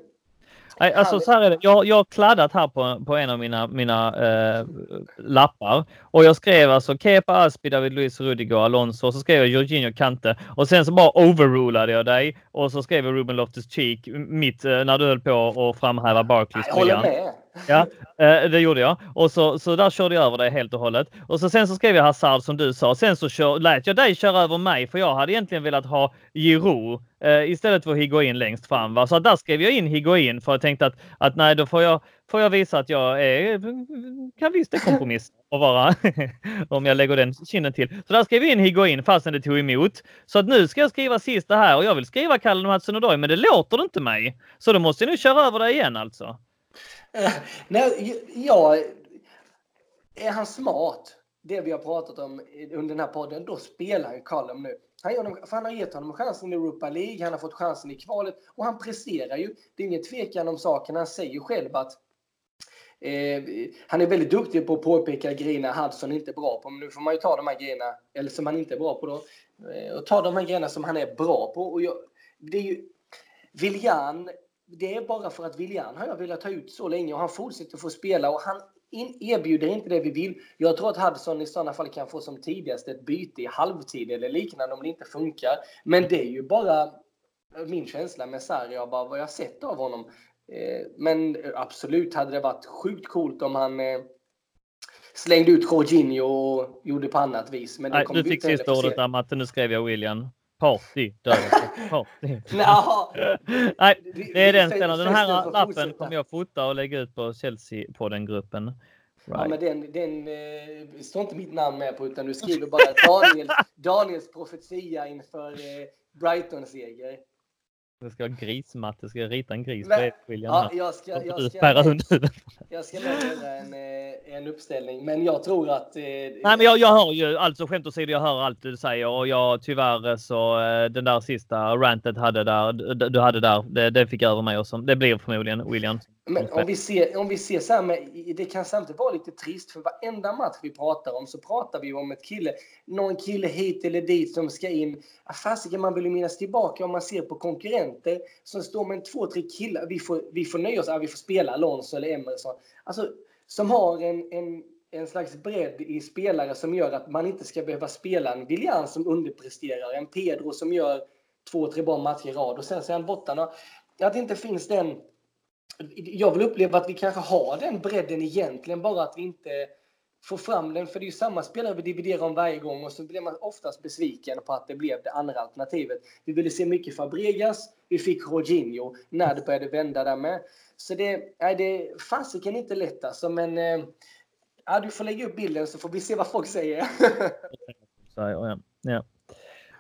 Nej, alltså så här är det. Jag, jag har kladdat här på, på en av mina, mina eh, lappar och jag skrev alltså Kepa, Aspi, David Luiz, Rudiger, Alonso och så skrev jag Jorginho, Kante och sen så bara overrulade jag dig och så skrev jag Ruben Loftus-Cheek mitt eh, när du höll på att framhäva Barclays. Jag håller med. Ja, eh, det gjorde jag. Och så, så där körde jag över dig helt och hållet. Och så sen så skrev jag Hazard som du sa. Sen så kör, lät jag dig köra över mig för jag hade egentligen velat ha Giroud eh, istället för Higuain längst fram. Va? Så där skrev jag in Higuain för jag tänkte att, att nej, då får jag, får jag visa att jag är, kan visst är kompromiss och vara om jag lägger den kinden till. Så där skrev jag in Higuain fastän det tog emot. Så att nu ska jag skriva sista här och jag vill skriva Kalle Hudson men det låter inte mig. Så då måste jag nu köra över dig igen alltså. Nej, ja, är han smart, det vi har pratat om under den här podden, då spelar ju Callum nu. Han, gör, han har gett honom chansen i Europa League, han har fått chansen i kvalet och han presterar ju. Det är ingen tvekan om saken. Han säger ju själv att eh, han är väldigt duktig på att påpeka grejerna Hudson inte är bra på. Men nu får man ju ta de här grejerna, eller som han inte är bra på då, eh, och ta de här grejerna som han är bra på. Och jag, det är ju, Viljan det är bara för att William har jag velat ta ut så länge och han fortsätter få spela och han erbjuder inte det vi vill. Jag tror att Hudson i sådana fall kan få som tidigast ett byte i halvtid eller liknande om det inte funkar. Men det är ju bara min känsla med Sarri av vad jag sett av honom. Eh, men absolut hade det varit sjukt coolt om han eh, slängde ut Jorginho och gjorde på annat vis. Men det Nej, du fick sista ordet där Matte, nu skrev jag William. Party, Party. Nej, det är den ställen. Den här lappen kommer jag fota och lägga ut på Chelsea på den gruppen. Right. Ja, men den, den eh, står inte mitt namn med på utan du skriver bara Daniel, Daniels profetia inför eh, Brighton-seger. Jag ska ha grismatte, jag ska rita en gris Men, på William. Ja, jag ska, jag, jag ska, jag ska göra en, eh, en uppställning, men jag tror att... Eh, Nej, men jag, jag hör ju, alltså skämt åsido, jag hör allt du säger och jag tyvärr så eh, den där sista rantet hade där, du hade där, det, det fick över mig och det blir förmodligen William. Men om vi ser, om vi ser så här med, det kan samtidigt vara lite trist för varenda match vi pratar om så pratar vi om ett kille, någon kille hit eller dit som ska in. Fasiken, man vill ju minnas tillbaka om man ser på konkurrenter som står med en två, tre killar. Vi får, vi får nöja oss, vi får spela Alonso eller Emerson. Alltså, som har en, en, en slags bredd i spelare som gör att man inte ska behöva spela en William som underpresterar, en Pedro som gör två, tre bra matcher i rad och sen så är han borta. Att det inte finns den jag vill uppleva att vi kanske har den bredden egentligen, bara att vi inte får fram den. För det är ju samma spelare vi dividerar om varje gång och så blir man oftast besviken på att det blev det andra alternativet. Vi ville se mycket Fabregas, vi fick Jorginho när det började vända där med. Så det, nej, det är fasiken inte lätt alltså, men eh, ja, du får lägga upp bilden så får vi se vad folk säger. så, ja. ja.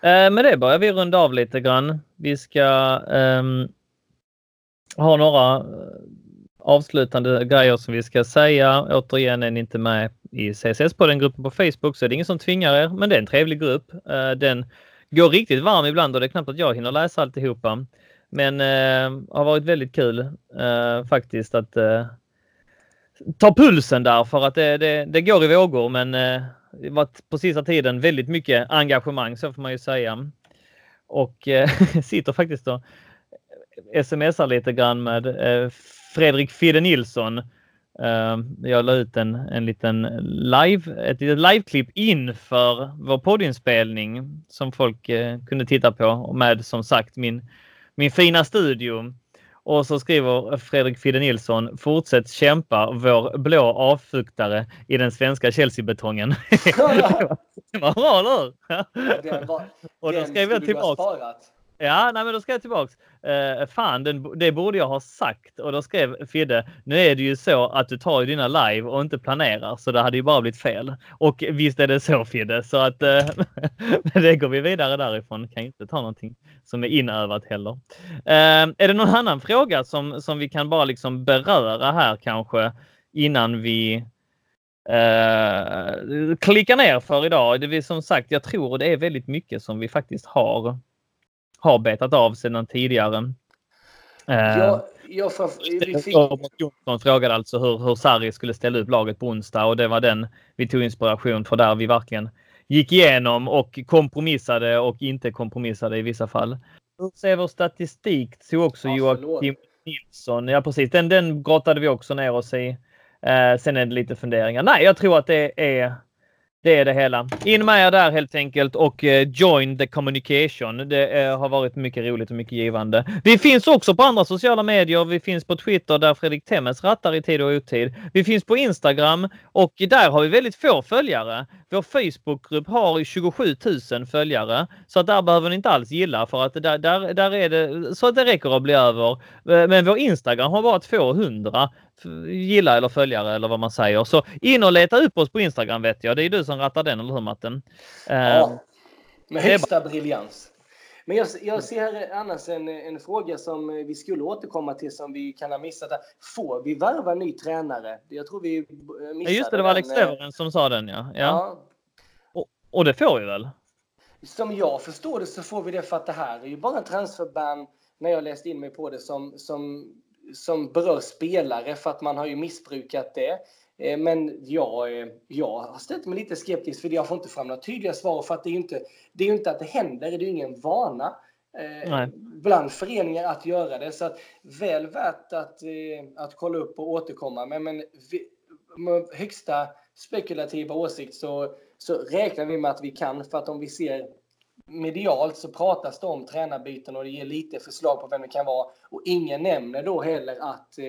Eh, med det börjar vi runda av lite grann. Vi ska um har några eh, avslutande grejer som vi ska säga. Återigen är ni inte med i CSS på den gruppen på Facebook så är det ingen som tvingar er, men det är en trevlig grupp. Eh, den går riktigt varm ibland och det är knappt att jag hinner läsa alltihopa. Men eh, har varit väldigt kul eh, faktiskt att eh, ta pulsen där för att det, det, det går i vågor men eh, det var på sista tiden väldigt mycket engagemang så får man ju säga. Och eh, sitter faktiskt och smsar lite grann med eh, Fredrik Fidde Nilsson. Eh, jag la ut en, en liten live, ett litet liveklipp inför vår poddinspelning som folk eh, kunde titta på med som sagt min, min fina studio. Och så skriver Fredrik Fidde Nilsson, fortsätt kämpa vår blå avfuktare i den svenska Chelsea-betongen. det var bra, eller hur? och då skrev jag tillbaka. Ja, nej, men då ska jag tillbaks. Uh, fan, den, det borde jag ha sagt. Och då skrev Fidde, nu är det ju så att du tar ju dina live och inte planerar, så det hade ju bara blivit fel. Och visst är det så Fidde, så att uh, det går vi vidare därifrån. Kan inte ta någonting som är inövat heller. Uh, är det någon annan fråga som, som vi kan bara liksom beröra här kanske innan vi Uh, klickar ner för idag. Det vill, som sagt, jag tror det är väldigt mycket som vi faktiskt har har betat av sedan tidigare. Ja, jag får, vi fick... Jonsson frågade alltså hur, hur Sarri skulle ställa upp laget på onsdag och det var den vi tog inspiration för där vi verkligen gick igenom och kompromissade och inte kompromissade i vissa fall. Hur ser vår statistik? Tog också ja, Joakim Nilsson. Ja precis, den, den grottade vi också ner oss i. Eh, sen är det lite funderingar. Nej, jag tror att det är det är det hela. In med er där helt enkelt och eh, join the communication. Det eh, har varit mycket roligt och mycket givande. Vi finns också på andra sociala medier. Vi finns på Twitter där Fredrik Temmes rattar i tid och otid. Vi finns på Instagram och där har vi väldigt få följare. Vår Facebookgrupp har 27 000 följare så att där behöver ni inte alls gilla för att där, där, där är det så att det räcker att bli över. Eh, men vår Instagram har bara 200 gilla eller följare eller vad man säger. Så in och leta upp oss på Instagram vet jag. Det är du som rattar den, eller hur Matten? Ja, ehm, med högsta bara... briljans. Men jag, jag ser här annars en, en fråga som vi skulle återkomma till som vi kan ha missat. Får vi värva ny tränare? Jag tror vi missade ja, Just det, det var Alex Leveren som sa den ja. ja. ja. Och, och det får vi väl? Som jag förstår det så får vi det för att det här är ju bara en transferban när jag läste in mig på det som, som som berör spelare för att man har ju missbrukat det. Eh, men jag, eh, jag har ställt mig lite skeptisk för jag får inte fram några tydliga svar för att det är ju inte, det är inte att det händer, det är ju ingen vana eh, bland föreningar att göra det. Så att, väl värt att, att kolla upp och återkomma. Men, men med högsta spekulativa åsikt så, så räknar vi med att vi kan för att om vi ser medialt så pratas det om tränarbyten och det ger lite förslag på vem det kan vara. Och ingen nämner då heller att eh,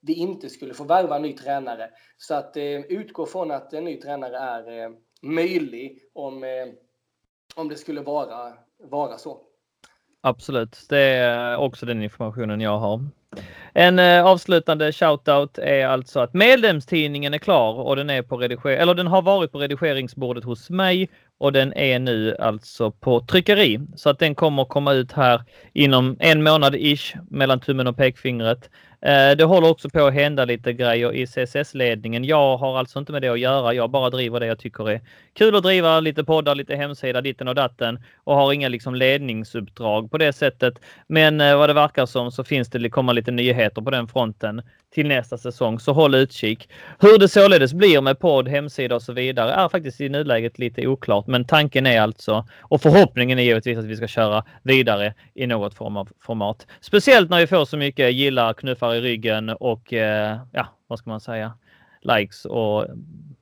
vi inte skulle få värva en ny tränare. Så att eh, utgå från att en ny tränare är eh, möjlig om, eh, om det skulle vara, vara så. Absolut, det är också den informationen jag har. En eh, avslutande shoutout är alltså att medlemstidningen är klar och den är på rediger eller den har varit på redigeringsbordet hos mig och den är nu alltså på tryckeri så att den kommer komma ut här inom en månad ish mellan tummen och pekfingret. Eh, det håller också på att hända lite grejer i CSS-ledningen. Jag har alltså inte med det att göra. Jag bara driver det jag tycker är kul att driva. Lite poddar, lite hemsida, ditten och datten och har inga liksom ledningsuppdrag på det sättet. Men eh, vad det verkar som så finns det komma lite nyheter på den fronten till nästa säsong, så håll utkik. Hur det således blir med podd, hemsida och så vidare är faktiskt i nuläget lite oklart, men tanken är alltså och förhoppningen är givetvis att vi ska köra vidare i något form av format. Speciellt när vi får så mycket gillar, knuffar i ryggen och eh, ja, vad ska man säga? Likes och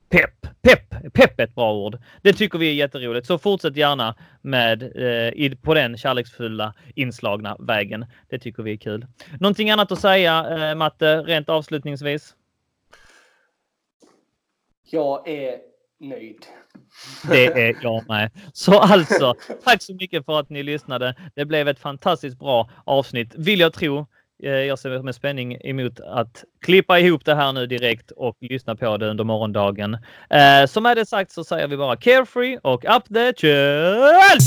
pepp. Pepp, pepp är ett bra ord. Det tycker vi är jätteroligt. Så fortsätt gärna med eh, på den kärleksfulla inslagna vägen. Det tycker vi är kul. Någonting annat att säga, eh, Matte, rent avslutningsvis? Jag är nöjd. Det är jag med. Så alltså, tack så mycket för att ni lyssnade. Det blev ett fantastiskt bra avsnitt, vill jag tro. Eh, jag ser med spänning emot att klippa ihop det här nu direkt och lyssna på det under morgondagen. Eh, som med det sagt så säger vi bara carefree och up the chill!